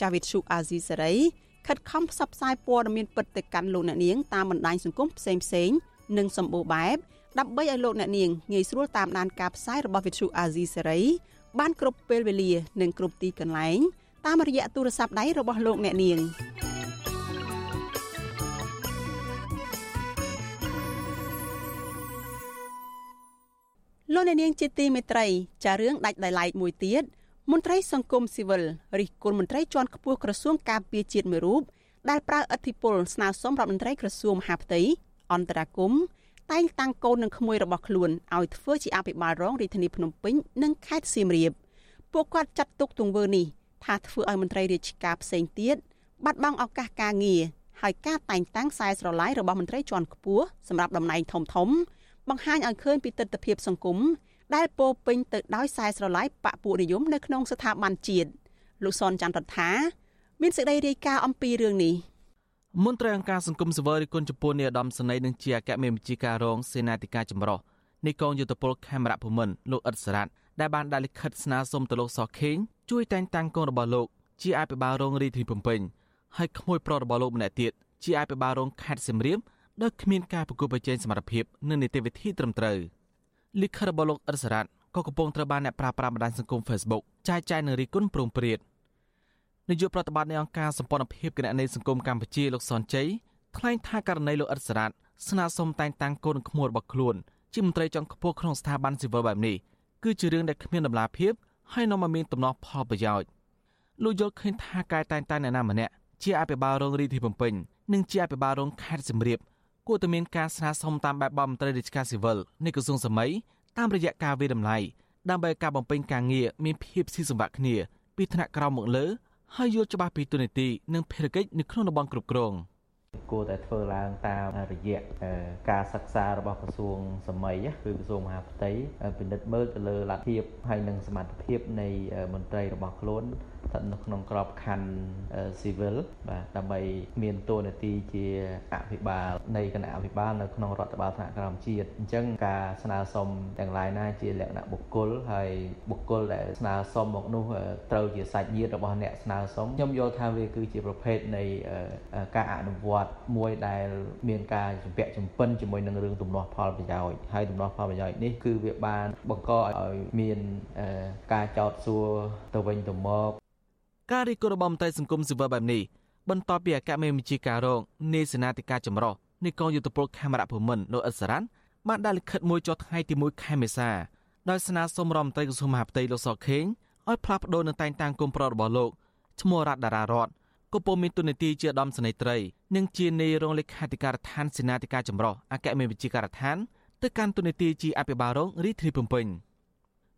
ចាវិទ្យុ Azizi Serai ខិតខំផ្សព្វផ្សាយព័ត៌មានពិតទៅកាន់លោកអ្នកនាងតាមបណ្ដាញសង្គមផ្សេងៗនិងសម្បូរបែប ដើម្បីឲ្យលោកអ្នកនាងងាយស្រួលតាមដានការផ្សាយរបស់វិទ្យុអាស៊ីសេរីបានគ្រប់ពេលវេលា និងគ្រប់ទីកន្លែង តាមរយៈទូរស័ព្ទដៃរបស់លោកអ្នកនាងលោកអ្នកនាងជាទីមេត្រីចារឿងដាច់ដោយឡែកមួយទៀតមន្ត្រីសង្គមស៊ីវិលរិះគន់មន្ត្រីជាន់ខ្ពស់ក្រសួងការពារជាតិមួយរូបដែលប្រើអធិបុលស្នើសុំរដ្ឋមន្ត្រីក្រសួងមហាផ្ទៃអន្តរាគមន៍ តែងតាំងកូននិងក្មួយរបស់ខ្លួនឲ្យធ្វើជាអភិបាលរងរាជធានីភ្នំពេញនិងខេត្តសៀមរាបពួកគាត់ចាត់ទុកទង្វើនេះថាធ្វើឲ្យមន្ត្រីរាជការផ្សេងទៀតបាត់បង់ឱកាសការងារហើយការតែងតាំងខ្សែស្រឡាយរបស់មន្ត្រីជាន់ខ្ពស់សម្រាប់តំណែងធំធំ បង្ហាញឲ្យឃើញពីទស្សនវិជ្ជាសង្គមដែលពោពេញទៅដោយខ្សែស្រឡាយបពពួកនិយមនៅក្នុងស្ថាប័នជាតិលោកសនច័ន្ទរដ្ឋាមានសេចក្តីរាយការណ៍អំពីរឿងនេះ មន្ត្រីអង្គការសង្គមសវរិគុណចំពោះនាយឧត្តមសេនីយ៍និងជាអគ្គមេបញ្ជាការរងសេនាធិការចម្រុះនៃកងយុទ្ធពលខេមរៈភូមិន្ទលោកអ៊ិតសារ៉ាត់ដែលបានដាក់លិខិតស្នើសុំទៅលោកសខេងជួយតែងតាំងកូនរបស់លោកជាអភិបាលរងរាជធានីភ្នំពេញហើយក្មួយប្រុសរបស់លោកម្នាក់ទៀតជាអភិបាលរងខេត្តសៀមរាបដោយគ្មានការប្រគល់ប្រជែងសមត្ថភាពនិងនីតិវិធីត្រឹមត្រូវលិខិតរបស់លោកអ៊ិតសារ៉ាត់ក៏កំពុងត្រូវបានអ្នកប្រើប្រាស់បណ្ដាញសង្គម Facebook ចែកចាយនឹងរីគុណប្រងព្រាត នាយកប្រតិបត្តិនៃអង្គការសម្ព័ន្ធភាពគណនេយ្យសង្គមកម្ពុជាលោកសនជ័យថ្លែងថាករណីលោកអ៊ិតសារ៉ាត់ស្នើសុំតែងតាំងកូនក្មួយរបស់ខ្លួនជាមន្ត្រីជាន់ខ្ពស់ក្នុងស្ថាប័នស៊ីវិលបែបនេះគឺជារឿងដែលគ្មានដំណាភាពហើយនាំមកមានទំនាស់ផលប្រយោជន៍លោកយល់ឃើញថាការតែងតាំងអ្នកណាម្នាក់ជាអភិបាលរងរាជធានីភ្នំពេញនិងជាអភិបាលរងខេត្តសៀមរាបគួរតែមានការស្នើសុំតាមបែបបទមន្ត្រីរាជការស៊ីវិលនៃក្រសួងសម័យតាមរយៈការវិតម្លៃដើម្បីការបំពេញការងារមានភាពស៊ីសង្វាក់គ្នាពីថ្នាក់ក្រោមមកលើ ហើយយល់ច្បាស់ពីទូនីតិនិងភារកិច្ចនៅក្នុងតំបន់គ្រប់គ្រងគួរតែធ្វើឡើងតាមរយៈការសិក្សារបស់ក្រសួងសម័យគឺក្រសួងមហាផ្ទៃពិនិត្យមើលទៅលើលទ្ធភាពហើយនិងសមត្ថភាពនៃមន្ត្រីរបស់ខ្លួន ស្ថិតនៅក្នុងក្របខ័ណ្ឌ civil បាទដើម្បីមានតួនាទីជាអភិបាលនៃគណៈអភិបាលនៅក្នុងរដ្ឋបាលថ្នាក់ក្រោមជាតិអញ្ចឹងការស្នើសុំទាំងឡាយណាជាលក្ខណៈបុគ្គលហើយបុគ្គលដែលស្នើសុំមកនោះត្រូវជាសាច់ញាតិរបស់អ្នកស្នើសុំខ្ញុំយល់ថាវាគឺជាប្រភេទនៃការអនុវត្តមួយដែលមានការជំពាក់ជំពិនជាមួយនឹងរឿងទំនាស់ផលប្រយោជន៍ហើយទំនាស់ផលប្រយោជន៍នេះគឺវាបានបង្កឲ្យមានការចោទសួរទៅវិញទៅមក ការរីករបស់មន្ត្រីសង្គមស៊ីវិលបែបនេះបន្ទាប់ពីអគ្គមេបញ្ជាការរងនៃសេនាធិការចម្រុះនៃកងយុទ្ធពលខេមរៈភូមិន្ទលោកអ៊ិតសារ៉ាន់បានដាក់លិខិតមួយចុះថ្ងៃទី1ខែមេសាដោយស្នើសុំរដ្ឋមន្ត្រីក្រសួងមហាផ្ទៃលោកសខេងឲ្យផ្លាស់ប្តូរនឹងតែងតាំងគុំប្ររបស់លោកឈ្មោះរដ្ឋតារារតក៏ពុំមានទុននីតិជាដំស្នេហ៍ត្រីនិងជានាយរងលេខាធិការដ្ឋានសេនាធិការចម្រុះអគ្គមេបញ្ជាការដ្ឋានទៅកាន់ទុននីតិជាអភិបាលរងរាជធានីភ្នំពេញ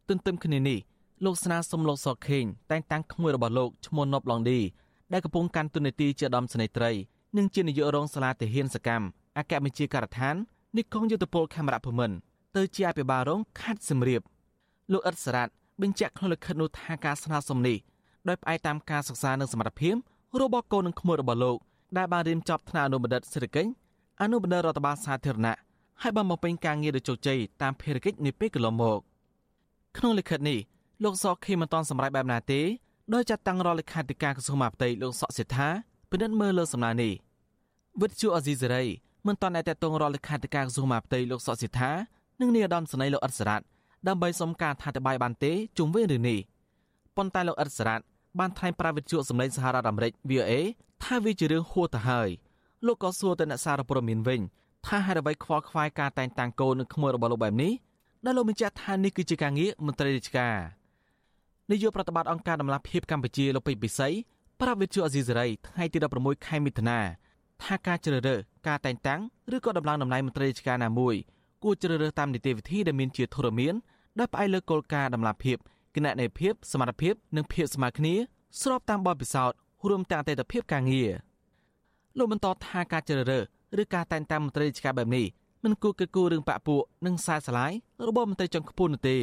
ទន្ទឹមគ្នានេះ លោកស្នើសុំលោកសខេងតែងតាំងក្មួយរបស់លោកឈ្មោះនប់ឡងឌីដែលកំពុងកាន់តួនាទីជាដំស្នេហ៍ត្រីនិងជានាយករងសាលាទាហានសកម្មអគ្គបញ្ជាការដ្ឋាននិគមយុទ្ធពលខេមរៈភូមិន្ទទៅជាអភិបាលរងខេត្តសៀមរាបលោកអ៊ិតសារ៉ាត់បញ្ជាក់ក្នុងលិខិតនោះថាការស្នើសុំនេះដោយផ្អែកតាមការសិក្សានិងសមត្ថភាពរបស់កូននិងក្មួយរបស់លោកដែលបានរៀនចប់ថ្នាក់អនុបណ្ឌិតសេដ្ឋកិច្ចអនុបណ្ឌិតរដ្ឋបាលសាធារណៈហើយបានបំពេញការងារដោយជោគជ័យតាមភារកិច្ចនាពេលកន្លងមកក្នុងលិខិតនេះ លោកសកខេមិនតាន់សម្រេចបែបណាទេដោយចាត់តាំងរដ្ឋលេខាធិការក្រសួងមហាផ្ទៃលោកសុកសេដ្ឋាពិនិត្យមើលលើសំណើនេះវិទ្យុអេស៊ីសេរីមិនតាន់តែតតងរដ្ឋលេខាធិការក្រសួងមហាផ្ទៃលោកសុកសេដ្ឋានិងនាយឧត្តមសេនីយ៍លោកអិតសរ៉ាត់ដើម្បីសុំការថាតបាយបានទេជុំវិញរឿងនេះប៉ុន្តែលោកអិតសរ៉ាត់បានថ្លែងប្រាប់វិទ្យុសម្លេងសហរដ្ឋអាមេរិក VOA ថាវាជារឿងហួសទៅហើយលោកក៏សួរទៅអ្នកសារព័ត៌មានវិញថាហេតុអ្វីខ្វល់ខ្វាយការតែងតាំងកូននិងក្មួយរបស់លោកបែបនេះដែលលោកបញ្ជាក់ថានេះគឺជាការងារមន្ត្រីរាជការ នាយកប្រតិបត្តិអង្គការដំឡាភិបកម្ពុជាលោកពេជ្រពិសីប្រាប់វិទ្យុអេស៊ីសេរីថ្ងៃទី16ខែមិថុនាថាការជ្រើសរើសការតែងតាំងឬក៏ដំឡើងតំណែងមន្ត្រីរាជការណាមួយគួរជ្រើសរើសតាមនីតិវិធីដែលមានជាធរមានដោយផ្អែកលើគោលការណ៍ដំណាភិបគណនេយ្យភាពសមត្ថភាពនិងភាពស្មើគ្នាស្របតាមបទពិសោធន៍រួមទាំងអតីតភាពការងារលោកបន្តថាការជ្រើសរើសឬការតែងតាំងមន្ត្រីរាជការបែបនេះមិនគួរកិត្តគូរឿងបាក់ពួកនិងខ្សែស្លាយរបស់មន្ត្រីជាន់ខ្ពស់នោះទេ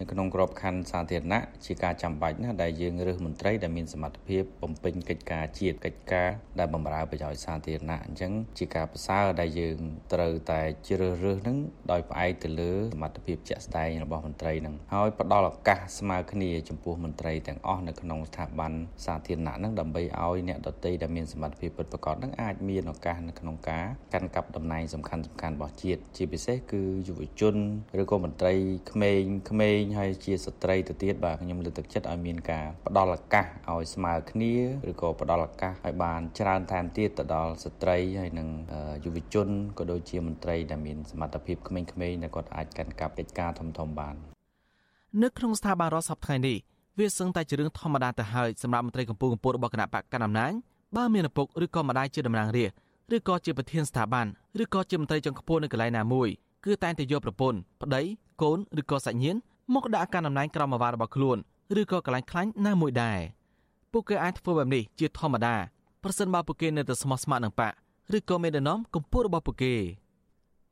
នៅក្នុងក្របខ័ណ្ឌសាធារណៈជាការចាំបាច់ណាស់ដែលយើងរើសមន្ត្រីដែលមានសមត្ថភាពបំពេញកិច្ចការជាតិកិច្ចការដែលបម្រើប្រយោជន៍សាធារណៈអញ្ចឹងជាការប្រសើរដែលយើងត្រូវតែជ្រើសរើសនឹងដោយផ្អែកទៅលើសមត្ថភាពជាក់ស្ដែងរបស់មន្ត្រីនឹងហើយផ្ដល់ឱកាសស្មើគ្នាចំពោះមន្ត្រីទាំងអស់នៅក្នុងស្ថាប័នសាធារណៈនឹងដើម្បីឲ្យអ្នកដទៃដែលមានសមត្ថភាពពិតប្រាកដនឹងអាចមានឱកាសនៅក្នុងការកាន់កាប់តំណែងសំខាន់ៗរបស់ជាតិជាពិសេសគឺយុវជនឬក៏មន្ត្រីក្មេងៗហើយជាស្ត្រីទៅទៀតបាទខ្ញុំលើកទឹកចិត្តឲ្យមានការផ្ដល់ឱកាសឲ្យស្មើគ្នាឬក៏ផ្ដល់ឱកាសឲ្យបានច្រើនថែមទៀតទៅដល់ស្ត្រីហើយនិងយុវជនក៏ដូចជាមន្ត្រីដែលមានសមត្ថភាពក្មេងៗដែលគាត់អាចកាន់កាប់កិច្ចការធំៗបាននៅក្នុងស្ថាប័នរដ្ឋសពថ្ងៃនេះវាសឹងតែជារឿងធម្មតាទៅហើយសម្រាប់មន្ត្រីកម្ពុជាកម្ពុជារបស់គណៈបកកណ្ដាលអំណាចបើមានឪពុកឬក៏ម្ដាយជាតំណាងរាស្ត្រឬក៏ជាប្រធានស្ថាប័នឬក៏ជាមន្ត្រីជាន់ខ្ពស់នៅកន្លែងណាមួយគឺតែងតែយកប្រពន្ធប្តីកូនឬក៏សាច់ញាតិ មកដាក់កាន់តំណែងក្រមអាវ៉ារបស់ខ្លួនឬក៏កន្លែងខ្លាញ់ណាមួយដែរពួកគេអាចធ្វើបែបនេះជាធម្មតាប្រសិនបើពួកគេនៅតែស្មោះស្ម័គ្រនឹងបកឬក៏មេដឹកនាំកម្ពុជារបស់ពួកគេ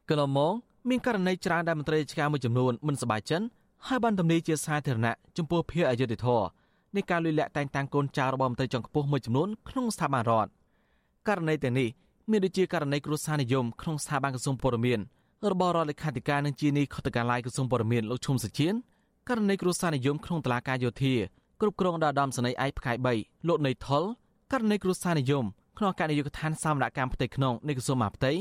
កន្លងមកមានករណីច្រើនដែលមន្ត្រីរាជការមួយចំនួនមិនសប្បាយចិត្តហើយបានទម្លាយជាសាធារណៈចំពោះភាពអយុត្តិធម៌នៃការលួចលាក់តែងតាំងកូនចៅរបស់មន្ត្រីជាន់ខ្ពស់មួយចំនួនក្នុងស្ថាប័នរដ្ឋករណីទាំងនេះមានដូចជាករណីគ្រួសារនិយមក្នុងស្ថាប័នក្រសួងព័ត៌មាន របស់រដ្ឋលេខាធិការនឹងជានីខុទ្ទកាល័យក្រសួងព័ត៌មានលោកឈុំសុជាតិករណីគ្រួសារនិយមក្នុងតឡាការយោធាគ្រប់គ្រងដោយអាដាមសនីឯកផ្កាយ3លោកនៃថុលករណីគ្រួសារនិយមក្នុងការនយោបាយកឋានសម្រាប់កម្មផ្ទៃក្នុងនៃក្រសួងមហាផ្ទៃ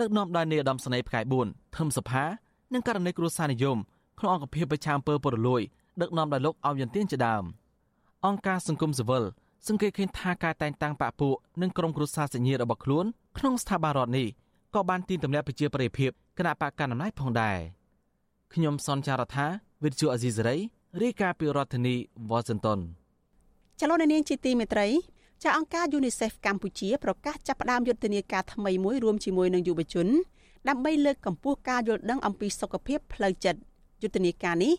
ដឹកនាំដោយនាយឧត្តមសេនីយ៍ផ្កាយ4ធឹមសភានិងករណីគ្រួសារនិយមក្នុងអង្គភាពប្រឆាំងអំពើពុករលួយដឹកនាំដោយលោកអោមយន្ទានជាដើមអង្គការសង្គមស៊ីវិលសង្កេតឃើញថាការតែងតាំងបពពួកនិងក្រុមគ្រួសារសញ្ញារបស់ខ្លួនក្នុងស្ថាប័នរដ្ឋនេះក៏បានទីនទម្លាក់ប្រជាប្រិយភាព គណៈបកកណ្ដាលអំណាចផងដែរខ្ញុំសនចាររថាវិទ្យុអេស៊ីសេរីរាយការណ៍ពីរដ្ឋធានី Washington ចលនានាងជាទីមេត្រីចាអង្គការ UNICEF កម្ពុជាប្រកាសចាប់ផ្ដើមយុទ្ធនាការថ្មីមួយរួមជាមួយនឹងយុវជន ដើម្បីលើកកម្ពស់ការយល់ដឹងអំពីសុខភាពផ្លូវចិត្តយុទ្ធនាការនេះ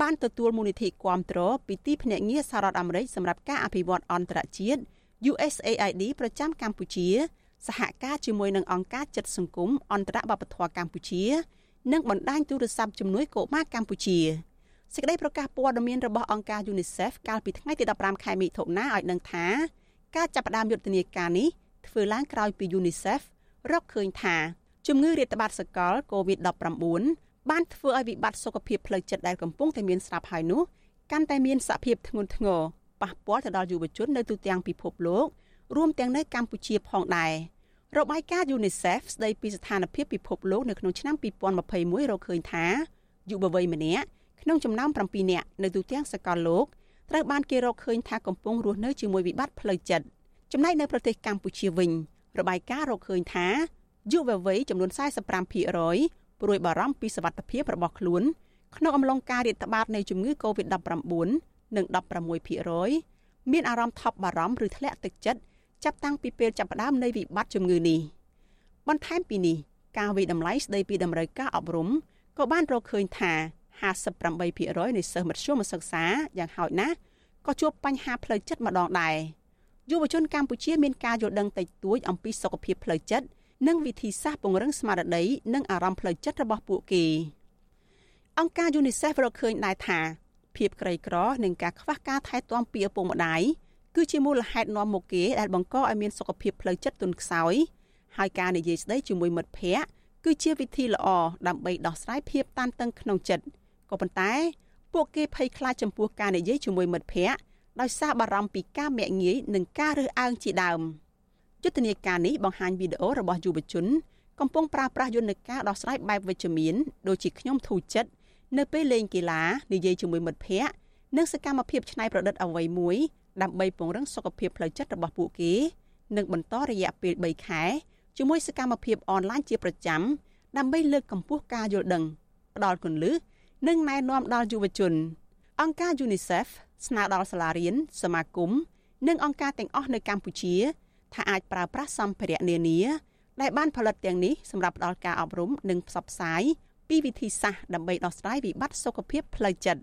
បានទទួលមូលនិធិគាំទ្រពីទីភ្នាក់ងារសហរដ្ឋអាមេរិកសម្រាប់ការអភិវឌ្ឍអន្តរជាតិ USAID ប្រចាំកម្ពុជា សហការជាមួយនឹងអង្គការចិត្តសង្គមអន្តរវប្បធម៌កម្ពុជា និងបណ្ដាញទូរស័ព្ទជំនួយកុមារកម្ពុជាសេចក្តីប្រកាសព័ត៌មានរបស់អង្គការ UNICEF កាលពីថ្ងៃទី15ខែមិថុនាឲ្យដឹងថាការចាប់ផ្ដើមយុទ្ធនាការនេះធ្វើឡើងក្រោយពី UNICEF រកឃើញថាជំងឺរាតត្បាតសកល COVID-19 បានធ្វើឲ្យវិបត្តិសុខភាពផ្លូវចិត្តដែលកំពុងតែមានស្រាប់ហើយនោះកាន់តែមានសភាពធ្ងន់ធ្ងរប៉ះពាល់ទៅដល់យុវជននៅទូទាំងពិភពលោក រួមទាំងនៅកម្ពុជាផងដែររបាយការណ៍ UNICEF ស្ដីពីស្ថានភាពពិភពលោកនៅក្នុងឆ្នាំ2021រកឃើញថាយុវវ័យម្នាក់ក្នុងចំណោម7នាក់នៅទូទាំងសកលលោកត្រូវបានគេរកឃើញថាកំពុងរស់នៅជាមួយវិបត្តិផ្លូវចិត្តចំណែកនៅប្រទេសកម្ពុជាវិញរបាយការណ៍រកឃើញថាយុវវ័យចំនួន45%ព្រួយបារម្ភពីសុវត្ថិភាពរបស់ខ្លួនក្នុងអំឡុងការរាតត្បាតនៃជំងឺ Covid-19 និង16%មានអារម្មណ៍ថប់បារម្ភឬធ្លាក់ទឹកចិត្ត ចាប់តាំងពីពេលចាប់ផ្ដើមនៃវិបត្តិជំងឺនេះបន្ថែមពីនេះការវិតម្លៃស្ដីពីតម្រូវការអប់រំក៏បានរកឃើញថា58%នៃសិស្សមធ្យមសិក្សាយ៉ាងហោចណាស់ក៏ជួបបញ្ហាផ្លូវចិត្តម្ដងដែរយុវជនកម្ពុជាមានការយល់ដឹងតិចតួចអំពីសុខភាពផ្លូវចិត្តនិងវិធីសាស្ត្រពង្រឹងស្មារតីនិងអារម្មណ៍ផ្លូវចិត្តរបស់ពួកគេអង្គការ UNICEF រកឃើញដែរថាភាពក្រីក្រនិងការខ្វះការថែទាំពីឪពុកម្ដាយ គឺជាមូលហេតុនាំមកគេដែលបង្កឲ្យមានសុខភាពផ្លូវចិត្តទន់ខ្សោយហើយការនិយាយស្ដីជាមួយមិត្តភ័ក្តិគឺជាវិធីល្អដើម្បីដោះស្រាយភាពតានតឹងក្នុងចិត្តក៏ប៉ុន្តែ ពួកគេភ័យខ្លាចចំពោះការនិយាយជាមួយមិត្តភ័ក្តិដោយសារបារម្ភពីការមាក់ងាយនិងការរើសអើងជាដើមយុទ្ធនាការនេះបង្ហាញវីដេអូរបស់យុវជន កំពុងប្រើប្រាស់យន្តការដោះស្រាយបែបវិជ្ជមានដូចជាខ្ញុំធូរចិត្តនៅពេលលេងកីឡានិយាយជាមួយមិត្តភ័ក្តិនិងសកម្មភាពច្នៃប្រឌិតអ្វីមួយ ដើម្បីពង្រឹងសុខភាពផ្លូវចិត្តរបស់ពួកគេនិងបន្តរយៈពេល3ខែជាមួយសកម្មភាពអនឡាញជាប្រចាំដើម្បីលើកកម្ពស់ការយល់ដឹងផ្ដល់គន្លឹះនិងណែនាំដល់យុវជន អង្គការ UNICEF ស្នើដល់សាលារៀនសមាគមនិងអង្គការទាំងអស់នៅកម្ពុជាថាអាចប្រើប្រាស់សម្ភារៈនានាដែលបានផលិតទាំងនេះសម្រាប់ផ្ដល់ការអប់រំនិងផ្សព្វផ្សាយពីវិធីសាស្ត្រដើម្បីដោះស្រាយវិបត្តិសុខភាពផ្លូវចិត្ត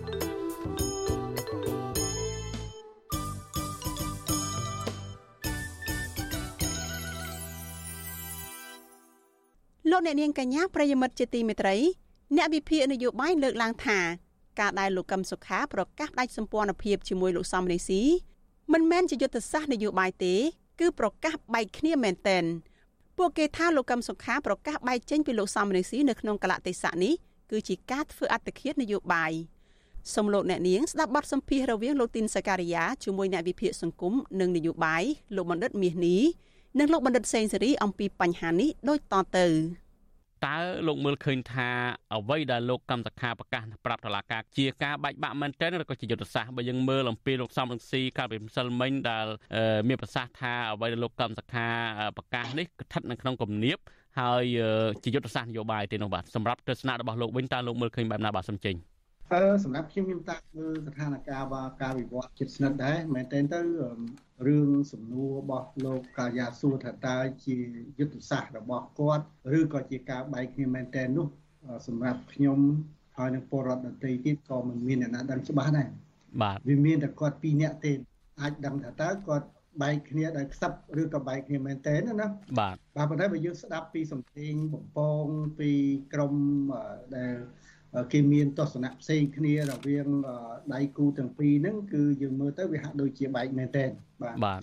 លោកអ្នកនាងកញ្ញាប្រិយមិត្តជាទីមេត្រីអ្នកវិភាគនយោបាយលើកឡើងថាការដែលលោកកឹមសុខាប្រកាសដាច់សម្ព័ន្ធភាពជាមួយលោកសំរេស៊ីមិនមែនជាយុទ្ធសាស្ត្រនយោបាយទេ គឺប្រកាសបែកគ្នាមែនទែនពួកគេថាលោកកឹមសុខាប្រកាសបែកចេញពីលោកសំរេស៊ីនៅក្នុងកលៈទេសៈនេះគឺជាការធ្វើអត្តឃាតនយោបាយសំលោកអ្នកនាងស្ដាប់បទសម្ភាសរវាងលោកទីនសការីយ៉ាជាមួយអ្នកវិភាគសង្គមនិងនយោបាយលោកបណ្ឌិតមាសនេះនិងលោកបណ្ឌិតសេងសេរីអំពីបញ្ហានេះដូចតទៅ តើលោកមើលឃើញថាអ្វីដែលលោកកម្មសខាប្រកាសប្រាប់តឡាការជាការបែកបាក់មែនទែនឬក៏ជាយុទ្ធសាស្ត្របើយើងមើលអំពីលោកសំរងស៊ីកាលពីម្សិលមិញដែលមានប្រសាសន៍ថាអ្វីដែលលោកកម្មសខាប្រកាសនេះស្ថិតនៅក្នុងគំនាបហើយជាយុទ្ធសាស្ត្រនយោបាយទេនោះបាទសម្រាប់ទស្សនៈរបស់លោកវិញតើលោកមើលឃើញបែបណាបាទសំចេញ អឺសម្រាប់ខ្ញុំខ្ញុំតាក់មើលស្ថានភាពរបស់ការវិវត្តចិត្តស្និទ្ធដែរមែនទែនទៅរឿងសំណួររបស់លោកកាយាសួរថាតើជាយុទ្ធសាស្ត្ររបស់គាត់ឬក៏ជាការបែកគ្នាមែនទែននោះសម្រាប់ខ្ញុំហើយនឹងពលរដ្ឋដទៃទៀតក៏មិនមានអ្នកណាដឹងច្បាស់ដែរបាទវាមានតែគាត់ពីរនាក់ទេអាចដឹងថាតើគាត់បែកគ្នាដោយខ្សឹបឬក៏បែកគ្នាមែនទេណាបាទបាទប៉ុន្តែបើយើងស្ដាប់ពីសំឡេងបំពងពីក្រមដែល គេមានទស្សនៈផ្សេងគ្នារវាងដៃគូទាំងពីរហ្នឹងគឺយើងមើលទៅវាហាក់ដូចជាបែកមែនទេបាទបាទ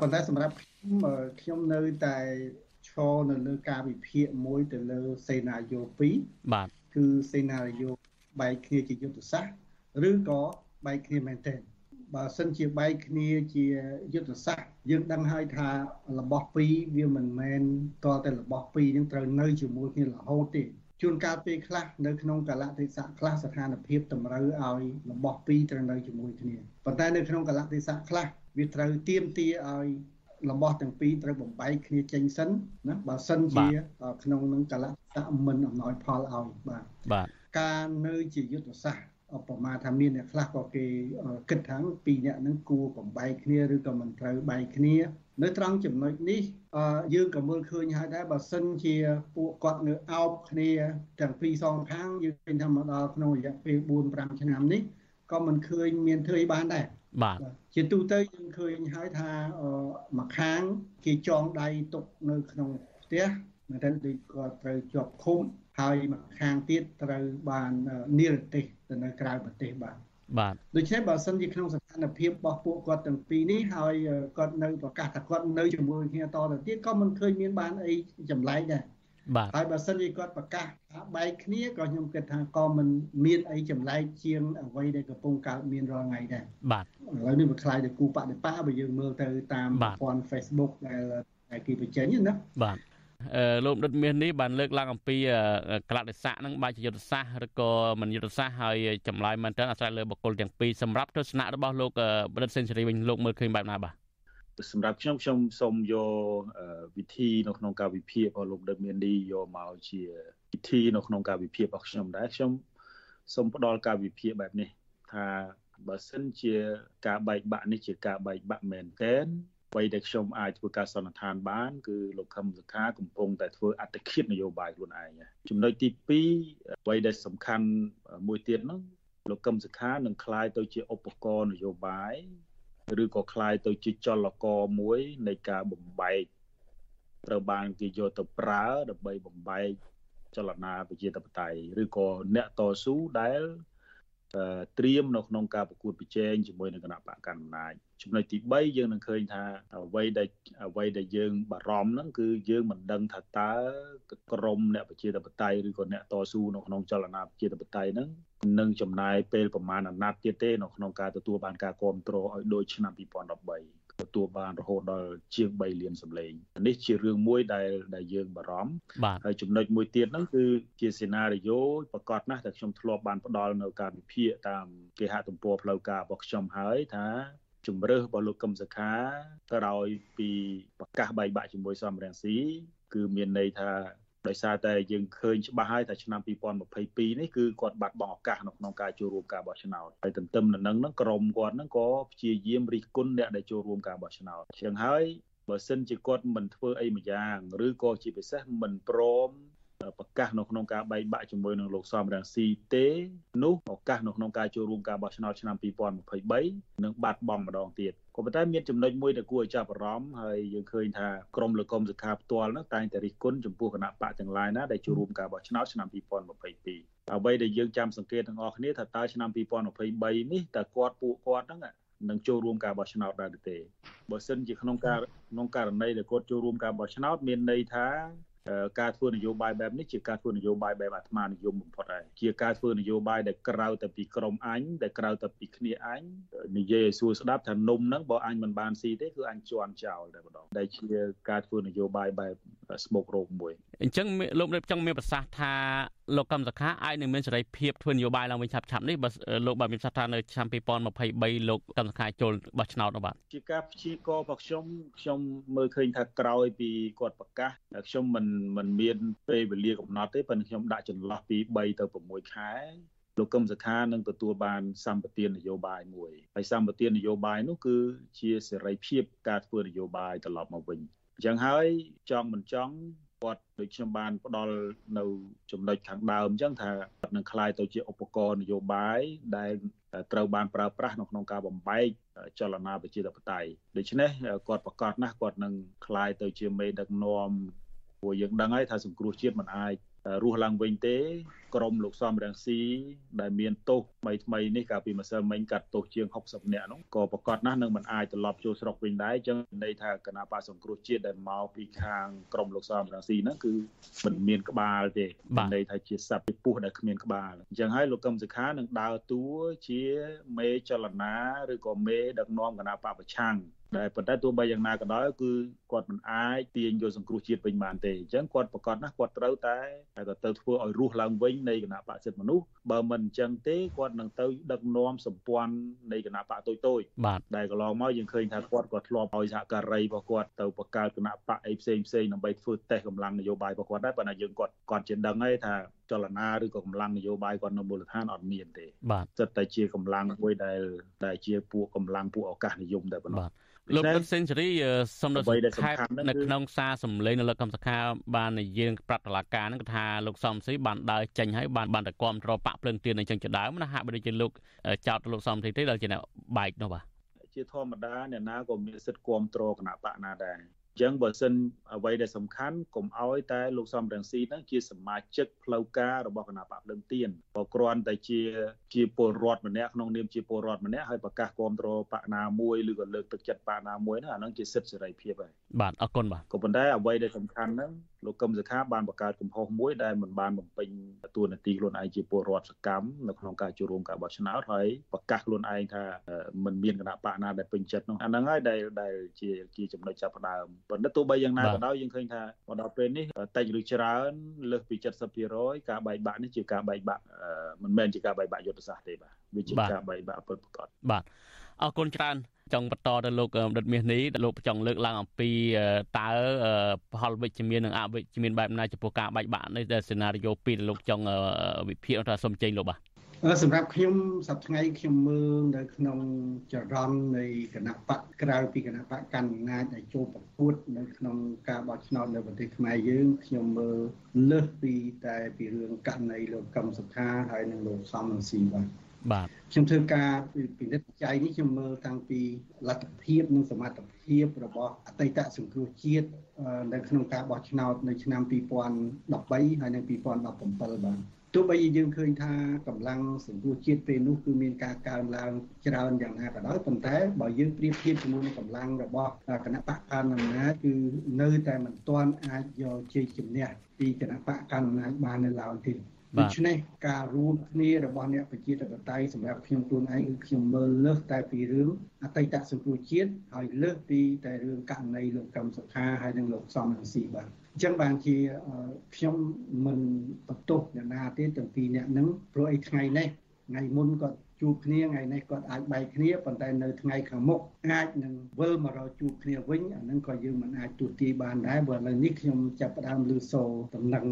ប៉ុន្តែសម្រាប់ខ្ញុំខ្ញុំនៅតែឈរនៅលើការវិភាគមួយទៅលើសេណារីយ៉ូ2បាទគឺសេណារីយ៉ូបែកគ្នាជាយុទ្ធសាស្ត្រឬក៏បែកគ្នាមែនទេបើសិនជាបែកគ្នាជាយុទ្ធសាស្ត្រយើងដឹងហើយថារបស់ពីរវាមិនមែនតតែរបស់ពីរនឹងត្រូវនៅជាមួយគ្នារហូតទេ ជួនកាលពេលខ្លះនៅក្នុងកលៈទេសៈខ្លះស្ថានភាពតម្រូវឲ្យរបស់ពីរត្រូវនៅជាមួយគ្នាប៉ុន្តែនៅក្នុងកលៈទេសៈខ្លះវាត្រូវទៀមទាឲ្យរបស់ទាំងពីរត្រូវបំបែកគ្នាចេញសិនណាបើសិនជាក្នុងនឹងកលៈទេសៈមិនអំណោយផលឲ្យបាទបាទការនៅជាយុទ្ធសាស្ត្រប្រមាណថាមានអ្នកខ្លះក៏គេគិតថាពីរអ្នកហ្នឹងគួរបំបែកគ្នាឬក៏មិនត្រូវបែកគ្នា នៅត្រង់ចំណុចនេះយើងក៏មើលឃើញហើយដែរបើសិនជាពួកគាត់នៅអោបគ្នាទាំងពីរសងខាងយើងឃើញថាមកដល់ក្នុងរយៈពេល4 5ឆ្នាំនេះក៏មិនឃើញមានធ្វើអីបានដែរបាទជាទូទៅយើងឃើញហើយថាមួយខាងគេចងដៃទុកនៅក្នុងផ្ទះមែនតើដូចគាត់ត្រូវជាប់ឃុំហើយមួយខាងទៀតត្រូវបាននិរទេសទៅនៅក្រៅប្រទេសបាទ បាទដូច្នេះបើសិនជាក្នុងស្ថានភាពរបស់ពួកគាត់ទាំងពីរនេះហើយគាត់នៅប្រកាសថាគាត់នៅជាមួយគ្នាតទៅទៀតក៏មិនឃើញមានបានអីចម្លែកដែរបាទហើយបើសិនជាគាត់ប្រកាសថាបែកគ្នាក៏ខ្ញុំគិតថាក៏មិនមានអីចម្លែកជាងអ្វីដែលកំពុងកើតមានរាល់ថ្ងៃដែរបាទឥឡូវនេះវាខ្លាយទៅគូបដិបត្តិបើយើងមើលទៅតាមបាទប្រព័ន្ធ Facebook ដែលដែលគេបញ្ចេញណាបាទអឺ លោកដិតមាសនេះបានលើកឡើងអំពីអឺកលតិស័កនឹងបាច់ជាយុទ្ធសាស្ត្រឬក៏មិនយុទ្ធសាស្ត្រហើយចម្លើយមែនតើអាស្រ័យលើបុគ្គលទាំងពីរសម្រាប់ទស្សនៈរបស់លោកអឺបណ្ឌិតសេនស៊ូរីវិញលោកមើលឃើញបែបណាបាទសម្រាប់ខ្ញុំខ្ញុំសូមយកអឺវិធីនៅក្នុងការវិភាគរបស់លោកដិតមានឌីយកមកជាវិធីនៅក្នុងការវិភាគរបស់ខ្ញុំដែរខ្ញុំសូមផ្ដល់ការវិភាគបែបនេះថាបើសិនជាការបែកបាក់នេះជាការបែកបាក់មែនទែន អ្វីដែលខ្ញុំអាចធ្វើការសន្និដ្ឋានបាន គឺលោកខឹមសុខាកំពុងតែធ្វើអត្តឃាតនយោបាយខ្លួនឯងចំណុចទី2អ្វីដែលសំខាន់មួយទៀតហ្នឹងលោកកឹមសុខានឹងคล้ายទៅជាឧបករណ៍នយោបាយឬក៏คล้ายទៅជាចលករមួយនៃការបំបែកត្រូវបានគេយកទៅប្រើដើម្បីបំបែកចលនាប្រជាធិបតេយ្យឬក៏អ្នកតស៊ូដែល ត្រៀមនៅក្នុងការប្រកួតប្រជែងជាមួយនឹងគណៈបកកណ្ដាលអំណាចចំណុចទី3យើងនឹងឃើញថាអ្វីដែលអ្វីដែលយើងបារម្ភហ្នឹងគឺយើងមិនដឹងថាតើក្រមអ្នកប្រជាធិបតេយ្យឬក៏អ្នកតស៊ូនៅក្នុងចលនាប្រជាធិបតេយ្យហ្នឹងនឹងចំណាយពេលប្រមាណអាណត្តិទៀតទេនៅក្នុងការទទួលបានការគ្រប់គ្រងឲ្យដូចឆ្នាំ2013 ទទួលបានរហូតដល់ជាង3លានសម្លេងនេះជារឿងមួយដែលដែលយើងបារម្ភបាទហើយចំណុចមួយទៀតហ្នឹងគឺជាសេណារីយ៉ូប្រកាសណាស់ដែលខ្ញុំធ្លាប់បានផ្ដល់នៅការវិភាគតាមគេហទំព័រផ្លូវការរបស់ខ្ញុំហើយថាជំរើសរបស់លោកកឹមសុខាក្រោយពីប្រកាសបែកបាក់ជាមួយសំរងស៊ីគឺមានន័យថា ដោយសារតែយើងឃើញច្បាស់ហើយថាឆ្នាំ2022នេះគឺគាត់បាត់បង់ឱកាសនៅក្នុងការចូលរួមការបោះឆ្នោតហើយទន្ទឹមនឹងហ្នឹងក្រមគាត់ហ្នឹងក៏ព្យាយាមរិះគន់អ្នកដែលចូលរួមការបោះឆ្នោតជាងហើយបើសិនជាគាត់មិនធ្វើអីម្យ៉ាងឬក៏ជាពិសេសមិនព្រម ប្រកាសនៅក្នុងការបែកបាក់ជាមួយនឹងលោកសំរងស៊ីទេនោះឱកាសនៅក្នុងការចូលរួមការបោះឆ្នោតឆ្នាំ2023នឹងបាត់បង់ម្ដងទៀតក៏ប៉ុន្តែមានចំណុចមួយដែលគួរឲ្យចាប់អារម្មណ៍ហើយយើងឃើញថាក្រមលោកកុំសុខាផ្ទាល់នោះតែងតែរិះគន់ចំពោះគណៈបកទាំងឡាយណាដែលចូលរួមការបោះឆ្នោតឆ្នាំ2022អ្វីដែលយើងចាំសង្កេតទាំងអស់គ្នាថាតើឆ្នាំ2023នេះតើគាត់ពួកគាត់ហ្នឹងនឹងចូលរួមការបោះឆ្នោតដែរឬទេបើសិនជាក្នុងការក្នុងករណីដែលគាត់ចូលរួមការបោះឆ្នោតមានន័យថា ការធ្វើនយោបាយបែបនេះជាការធ្វើនយោបាយបែបអាត្មានិយមបំផុតហើយជាការធ្វើនយោបាយដែលក្រៅតែពីក្រមអញដែលក្រៅតែពីគ្នាអញនិយាយឲ្យសួរស្ដាប់ថានំហ្នឹងបើអញមិនបានស៊ីទេគឺអញជន់ចោលតែម្ដងដែលជាការធ្វើនយោបាយបែប ស្មុករោគមួយអញ្ចឹងលោកនេះចង់មានប្រសាសន៍ថាលោកកម្មសខាអាចនឹងមានសេរីភាពធ្វើនយោបាយឡើងវិញឆាប់ឆាប់នេះបើលោកបាទមានប្រសាសន៍ថានៅឆ្នាំ2023លោកកម្មសខាចូលបោះឆ្នោតនោះបាទជាការព្យាករណ៍របស់ខ្ញុំខ្ញុំមើលឃើញថាក្រោយពីគាត់ប្រកាសខ្ញុំមិនមិនមានពេលវេលាកំណត់ទេប៉ុន្តែខ្ញុំដាក់ចន្លោះពី3ទៅ6ខែលោកកឹមសុខានឹងទទួលបានសម្បទាននយោបាយមួយហើយសម្បទាននយោបាយនោះគឺជាសេរីភាពការធ្វើនយោបាយត្រឡប់មកវិញអ ញ្ចឹងហើយចង់មិនចង់គាត់ដូចខ្ញុំបានផ្ដល់នៅចំណុចខាងដើមអញ្ចឹងថាគាត់នឹងคล้ายទៅជាឧបករណ៍នយោបាយដែលត្រូវបានប្រើប្រាស់នៅក្នុងការបំបែកចលនាប្រជាធិបតេយ្យដូច្នេះគាត់ប្រកាសណាស់គាត់នឹងคล้ายទៅជាមេដឹកនាំព្រោះយើងដឹងហើយថាសង្គ្រោះជាតិមិនអាចរស់ឡើងវិញទេ ក្រមលោកសំរងស៊ីដែលមានទោសថ្មីថ្មីនេះកាលពីម្សិលមិញកាត់ទោសជាង60នាក់នោះក៏ប្រកាសណាស់នឹងមិនអាចត្រឡប់ចូលស្រុកវិញដែរអញ្ចឹងន័យថាគណៈបកសង្គ្រោះជាតិដែលមកពីខាងក្រមលោកសំរងស៊ីហ្នឹងគឺមិនមានក្បាលទេន័យថាជាសត្វពីពោះដែលគ្មានក្បាលអញ្ចឹងហើយលោកកឹមសុខានឹងដើរតួជាមេចលនាឬក៏មេដឹកនាំគណៈបកប្រឆាំងដែលប៉ុន្តែទោះបីយ៉ាងណាក៏ដោយគឺគាត់មិនអាចទាញយកសង្គ្រោះជាតិវិញបានទេអញ្ចឹងគាត់ប្រកាសណាស់គាត់ត្រូវតែតែទៅធ្វើឲ្យរស់ឡើងវិញនៃគណៈបកសិទ្ធិមនុស្សបើមិនអញ្ចឹងទេគាត់នឹងទៅដឹកនាំសម្ព័ន្ធនៃគណៈបកតូចតូចបាទដែលកន្លងមកយើងឃើញថាគាត់ក៏ធ្លាប់ឲ្យសហការីរបស់គាត់ទៅបង្កើតគណៈបកអីផ្សេងផ្សេងដើម្បីធ្វើតេស្តកម្លាំងនយោបាយរបស់គាត់ដែរប៉ុន្តែយើងគាត់គាត់ជាដឹងហើយថាចលនាឬក៏កម្លាំងនយោបាយគាត់នៅមូលដ្ឋានអត់មានទេបាទសិតតែជាកម្លាំងមួយដែលដែលជាពួកកម្លាំងពួកឱកាសនិយមតែប៉ុណ្ណោះបាទ លោកដិតសេនស៊ូរីសូមនៅខេបនៅក្នុងសារសម្លេងនៅលើកម្មសខាបាននិយាយប្រាប់តឡាការហ្នឹងគឺថាលោកសំស៊ីបានដើរចេញហើយបានបានតែគាំទ្របាក់ភ្លើងទៀនអញ្ចឹងជាដើមណាហាក់បីដូចជាលោកចោតលោកសំស៊ីទេដែលជាអ្នកបែកនោះបាទជាធម្មតាអ្នកណាក៏មានសិទ្ធិគ្រប់គ្រងគណៈបកណាដែរ អញ្ចឹងបើសិនអ្វីដែលសំខាន់កុំឲ្យតែលោកសំរងស៊ីហ្នឹងជាសមាជិកផ្លូវការរបស់គណៈបកភ្លឹងទៀនបើគ្រាន់តែជាជាពលរដ្ឋម្នាក់ក្នុងនាមជាពលរដ្ឋម្នាក់ហើយប្រកាសគ្រប់គ្រងបកណាមួយឬក៏លើកទឹកចិត្តបកណាមួយហ្នឹងអាហ្នឹងជាសិទ្ធិសេរីភាពហើយបាទអរគុណបាទក៏ប៉ុន្តែអ្វីដែលសំខាន់ហ្នឹង លោកកឹមសុខាបានបង្កើតកំហុសមួយដែលមិនបានបំពេញតួនាទីខ្លួនឯងជាពលរដ្ឋសកម្មនៅក្នុងការចូលរួមការបោះឆ្នោតហើយប្រកាសខ្លួនឯងថាមិនមានគណៈបកណាដែលពេញចិត្តនោះអាហ្នឹងហើយដែលដែលជាជាចំណុចចាប់ផ្ដើមប៉ុន្តែទោះបីយ៉ាងណាក៏ដោយយើងឃើញថាមកដល់ពេលនេះតិចឬច្រើនលើសពី70%ការបែកបាក់នេះជាការបែកបាក់មិនមែនជាការបែកបាក់យុទ្ធសាស្ត្រទេបាទវាជាការបែកបាក់ពិតប្រាកដបាទអរគុណច្រើន ចង់បន្តទៅលោកដិតមាសនេះលោកចង់លើកឡើងអំពីតើផលវិជ្ជមាននិងអវិជ្ជមានបែបណាចំពោះការបែកបាក់នេះដែលសេណារីយ៉ូ2ដែលលោកចង់វិភាគថាសូមចេញលោកបាទសម្រាប់ខ្ញុំសប្តាហ៍ថ្ងៃខ្ញុំមើលនៅក្នុងចរន្តនៃគណៈបកក្រៅពីគណៈបកកណ្ដាលអំណាចដែលចូលប្រកួតនៅក្នុងការបោះឆ្នោតនៅប្រទេសខ្មែរយើងខ្ញុំមើលលើសពីតែពីរឿងករណីលោកកឹមសុខាហើយនិងលោកសំរងស៊ីបាទ បាទខ្ញុំធ្វើការពិនិត្យវិច័យនេះខ្ញុំមើលតាំងពីលទ្ធភាពនិងសមត្ថភាពរបស់អតីតសង្គ្រោះជាតិនៅក្នុងការបោះឆ្នោតនៅឆ្នាំ2013ហើយនិង2017បាទទោះបីយើងឃើញថាកម្លាំងសង្គ្រោះជាតិពេលនោះគឺមានការកើនឡើងច្រើនយ៉ាងណាក៏ដោយប៉ុន្តែបើយើងប្រៀបធៀបជាមួយនឹងកម្លាំងរបស់គណៈបកកណ្ដាលអំណាចគឺនៅតែមិនទាន់អាចយកជ័យជំនះពីគណៈបកកណ្ដាលអំណាចបាននៅឡើយទេ ដូច្នេះការរួមគ្នារបស់អ្នកប្រជាធិបតេយ្យសម្រាប់ខ្ញុំខ្លួនឯងគឺខ្ញុំមើលលើសតែពីរឿងអតីតសង្គ្រោះជាតិហើយលើសពីតែរឿងករណីលោកកឹមសុខាហើយនិងលោកសំរងស៊ីបាទអញ្ចឹងបានជាខ្ញុំមិនបន្ទោសអ្នកណាទេទាំងពីរអ្នកហ្នឹងព្រោះអីថ្ងៃនេះថ្ងៃមុនគាត់ ជួបគ្នាថ្ងៃនេះគាត់អាចបែកគ្នាប៉ុន្តែនៅថ្ងៃខាងមុខអាចនឹងវិលមករកជួបគ្នាវិញអានឹងក៏យើងមិនអាចទូទាយបានដែរបើឥឡូវនេះខ្ញុំចាប់ផ្ដើមលើសូតំណែង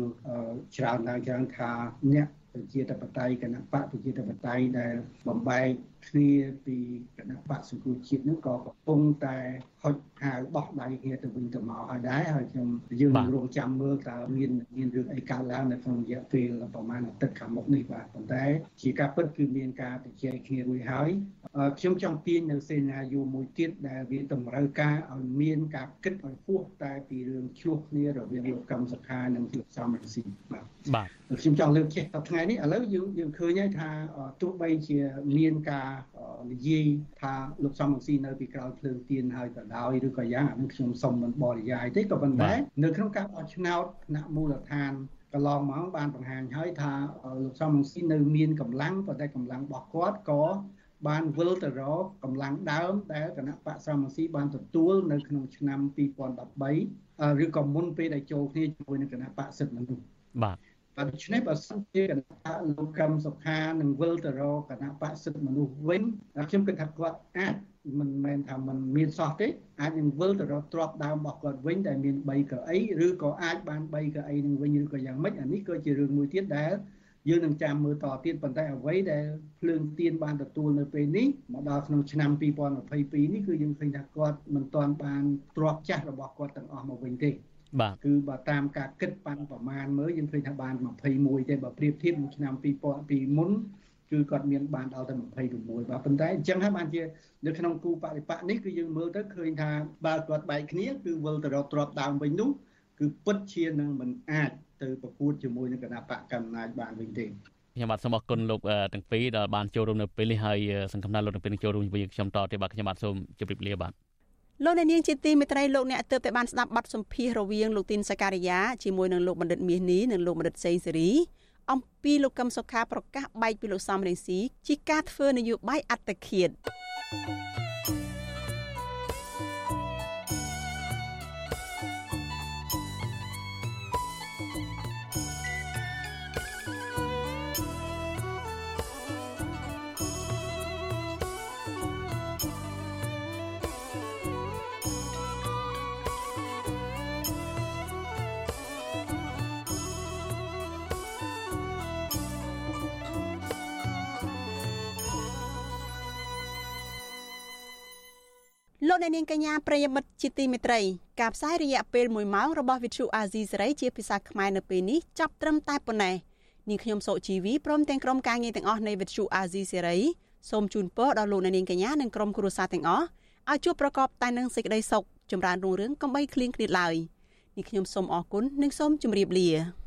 ច្រើនឡើងច្រើនថាអ្នកប្រជាធិបតេយ្យគណៈបកប្រជាធិបតេយ្យដែលបំបែកគ្នាពីគណៈបកសង្គមជាតិនឹងក៏កំពុងតែហុចហាវបោះដៃគ្នាទៅវិញទៅមកហើយដែរហើយខ្ញុំយើងរងចាំមើលតើមានមានរឿងអីកើតឡើងនៅក្នុងរយៈពេលប្រហែលអាទិត្យខាងមុខនេះបាទប៉ុន្តែជាការពិតគឺមានការជជែកគ្នារួចហើយខ្ញុំចង់ទាញនៅសេណារីយ៉ូមួយទៀតដែលវាតម្រូវការឲ្យមានការគិតឲ្យពោះតែពីរឿងឆ្លោះគ្នារវាងលោកកម្មសខានិងលោកសំរងស៊ីបាទបាទខ្ញុំចង់លើកចេះដល់ថ្ងៃនេះឥឡូវយើងយើងឃើញហើយថាទោះបីជាមានការនិយាយថាលោកសំរងស៊ីនៅពីក្រោយភ្លើងទៀនហើយក៏ដោយឬក៏យ៉ាងអានឹងខ្ញុំសុំមិនបរិយាយទេក៏ប៉ុន្តែនៅក្នុងការបោះឆ្នោតថ្នាក់មូលដ្ឋានកន្លងមកបានបង្ហាញហើយថាលោកសំរងស៊ីនៅមានកម្លាំងប៉ុន្តែកម្លាំងរបស់គាត់ក៏បានវិលទៅរកកម្លាំងដើមដែលគណៈបកសំរងស៊ីបានទទួលនៅក្នុងឆ្នាំ2013ឬក៏មុនពេលដែលចូលគ្នាជាមួយនឹងគណៈបកសិទ្ធិមនុស្សបាទដូច្នេះបើសិនជាគណៈបកលោកកឹមសុខានឹងវិលទៅរកគណៈបកសិទ្ធិមនុស្សវិញខ្ញុំគិតថាគាត់អាច មិនមែនថាมันមានសោះទេអាចនឹងវិលទៅរកទ្របដើមរបស់គាត់វិញដែលមាន3កៅអីឬក៏អាចបាន3កៅអីនឹងវិញឬក៏យ៉ាងម៉េចអានេះក៏ជារឿងមួយទៀតដែលយើងនឹងចាំមើលតទៀតប៉ុន្តែអ្វីដែលភ្លើងទៀនបានទទួលនៅពេលនេះមកដល់ក្នុងឆ្នាំ2022នេះគឺយើងឃើញថាគាត់មិនទាន់បានទ្របចាស់របស់គាត់ទាំងអស់មកវិញទេបាទគឺបើតាមការគិតប៉ាន់ប្រមាណមើលយើងឃើញថាបាន21ទេបើប្រៀបធៀបនឹងឆ្នាំ2000ពីមុន គឺគាត់មានបានដល់ទៅ26បាទប៉ុន្តែអញ្ចឹងហើយបានជានៅក្នុងគូបរិបៈនេះគឺយើងមើលទៅឃើញថាបើគាត់បែកគ្នាគឺវិលទៅរកទ្របដើមវិញនោះគឺពិតជានឹងមិនអាចទៅប្រកួតជាមួយនឹងគណៈបកកណ្ដាលបានវិញទេខ្ញុំបាទសូមអរគុណលោកទាំងពីរដែលបានចូលរួមនៅពេលនេះហើយសង្ឃឹមថាលោកទាំងពីរនឹងចូលរួមជាមួយខ្ញុំតទៀតបាទខ្ញុំបាទសូមជម្រាបលាបាទលោកអ្នកនាងជាទីមេត្រីលោកអ្នកទើបតែបានស្ដាប់បទសម្ភាសរវាងលោកទីនសការីយ៉ាជាមួយនឹងលោកបណ្ឌិតមាសនេះនិងលោកបណ្ឌិតសេងសេរី អំពីលោកកឹមសុខាប្រកាសបែកពីលោកសំរងស៊ីជាការធ្វើនយោបាយអត្តឃាត thank you លោកអ្នកនាងកញ្ញាប្រិយមិត្តជាទីមេត្រីការផ្សាយរយៈពេល1ម៉ោងរបស់វិទ្យុអាស៊ីសេរីជាភាសាខ្មែរនៅពេលនេះចាប់ត្រឹមតែប៉ុណ្ណេះនាងខ្ញុំសុជីវីព្រមទាំងក្រុមការងារទាំងអស់នៃវិទ្យុអាស៊ីសេរីសូមជូនពរដល់លោកអ្នកនាងកញ្ញានិងក្រុមគ្រួសារទាំងអស់ឲ្យជួបប្រកបតែនឹងសេចក្តីសុខចម្រើនរុងរឿងកំបីគ្លៀងគ្លាតឡើយនេះខ្ញុំសូមអរគុណនិងសូមជម្រាបលា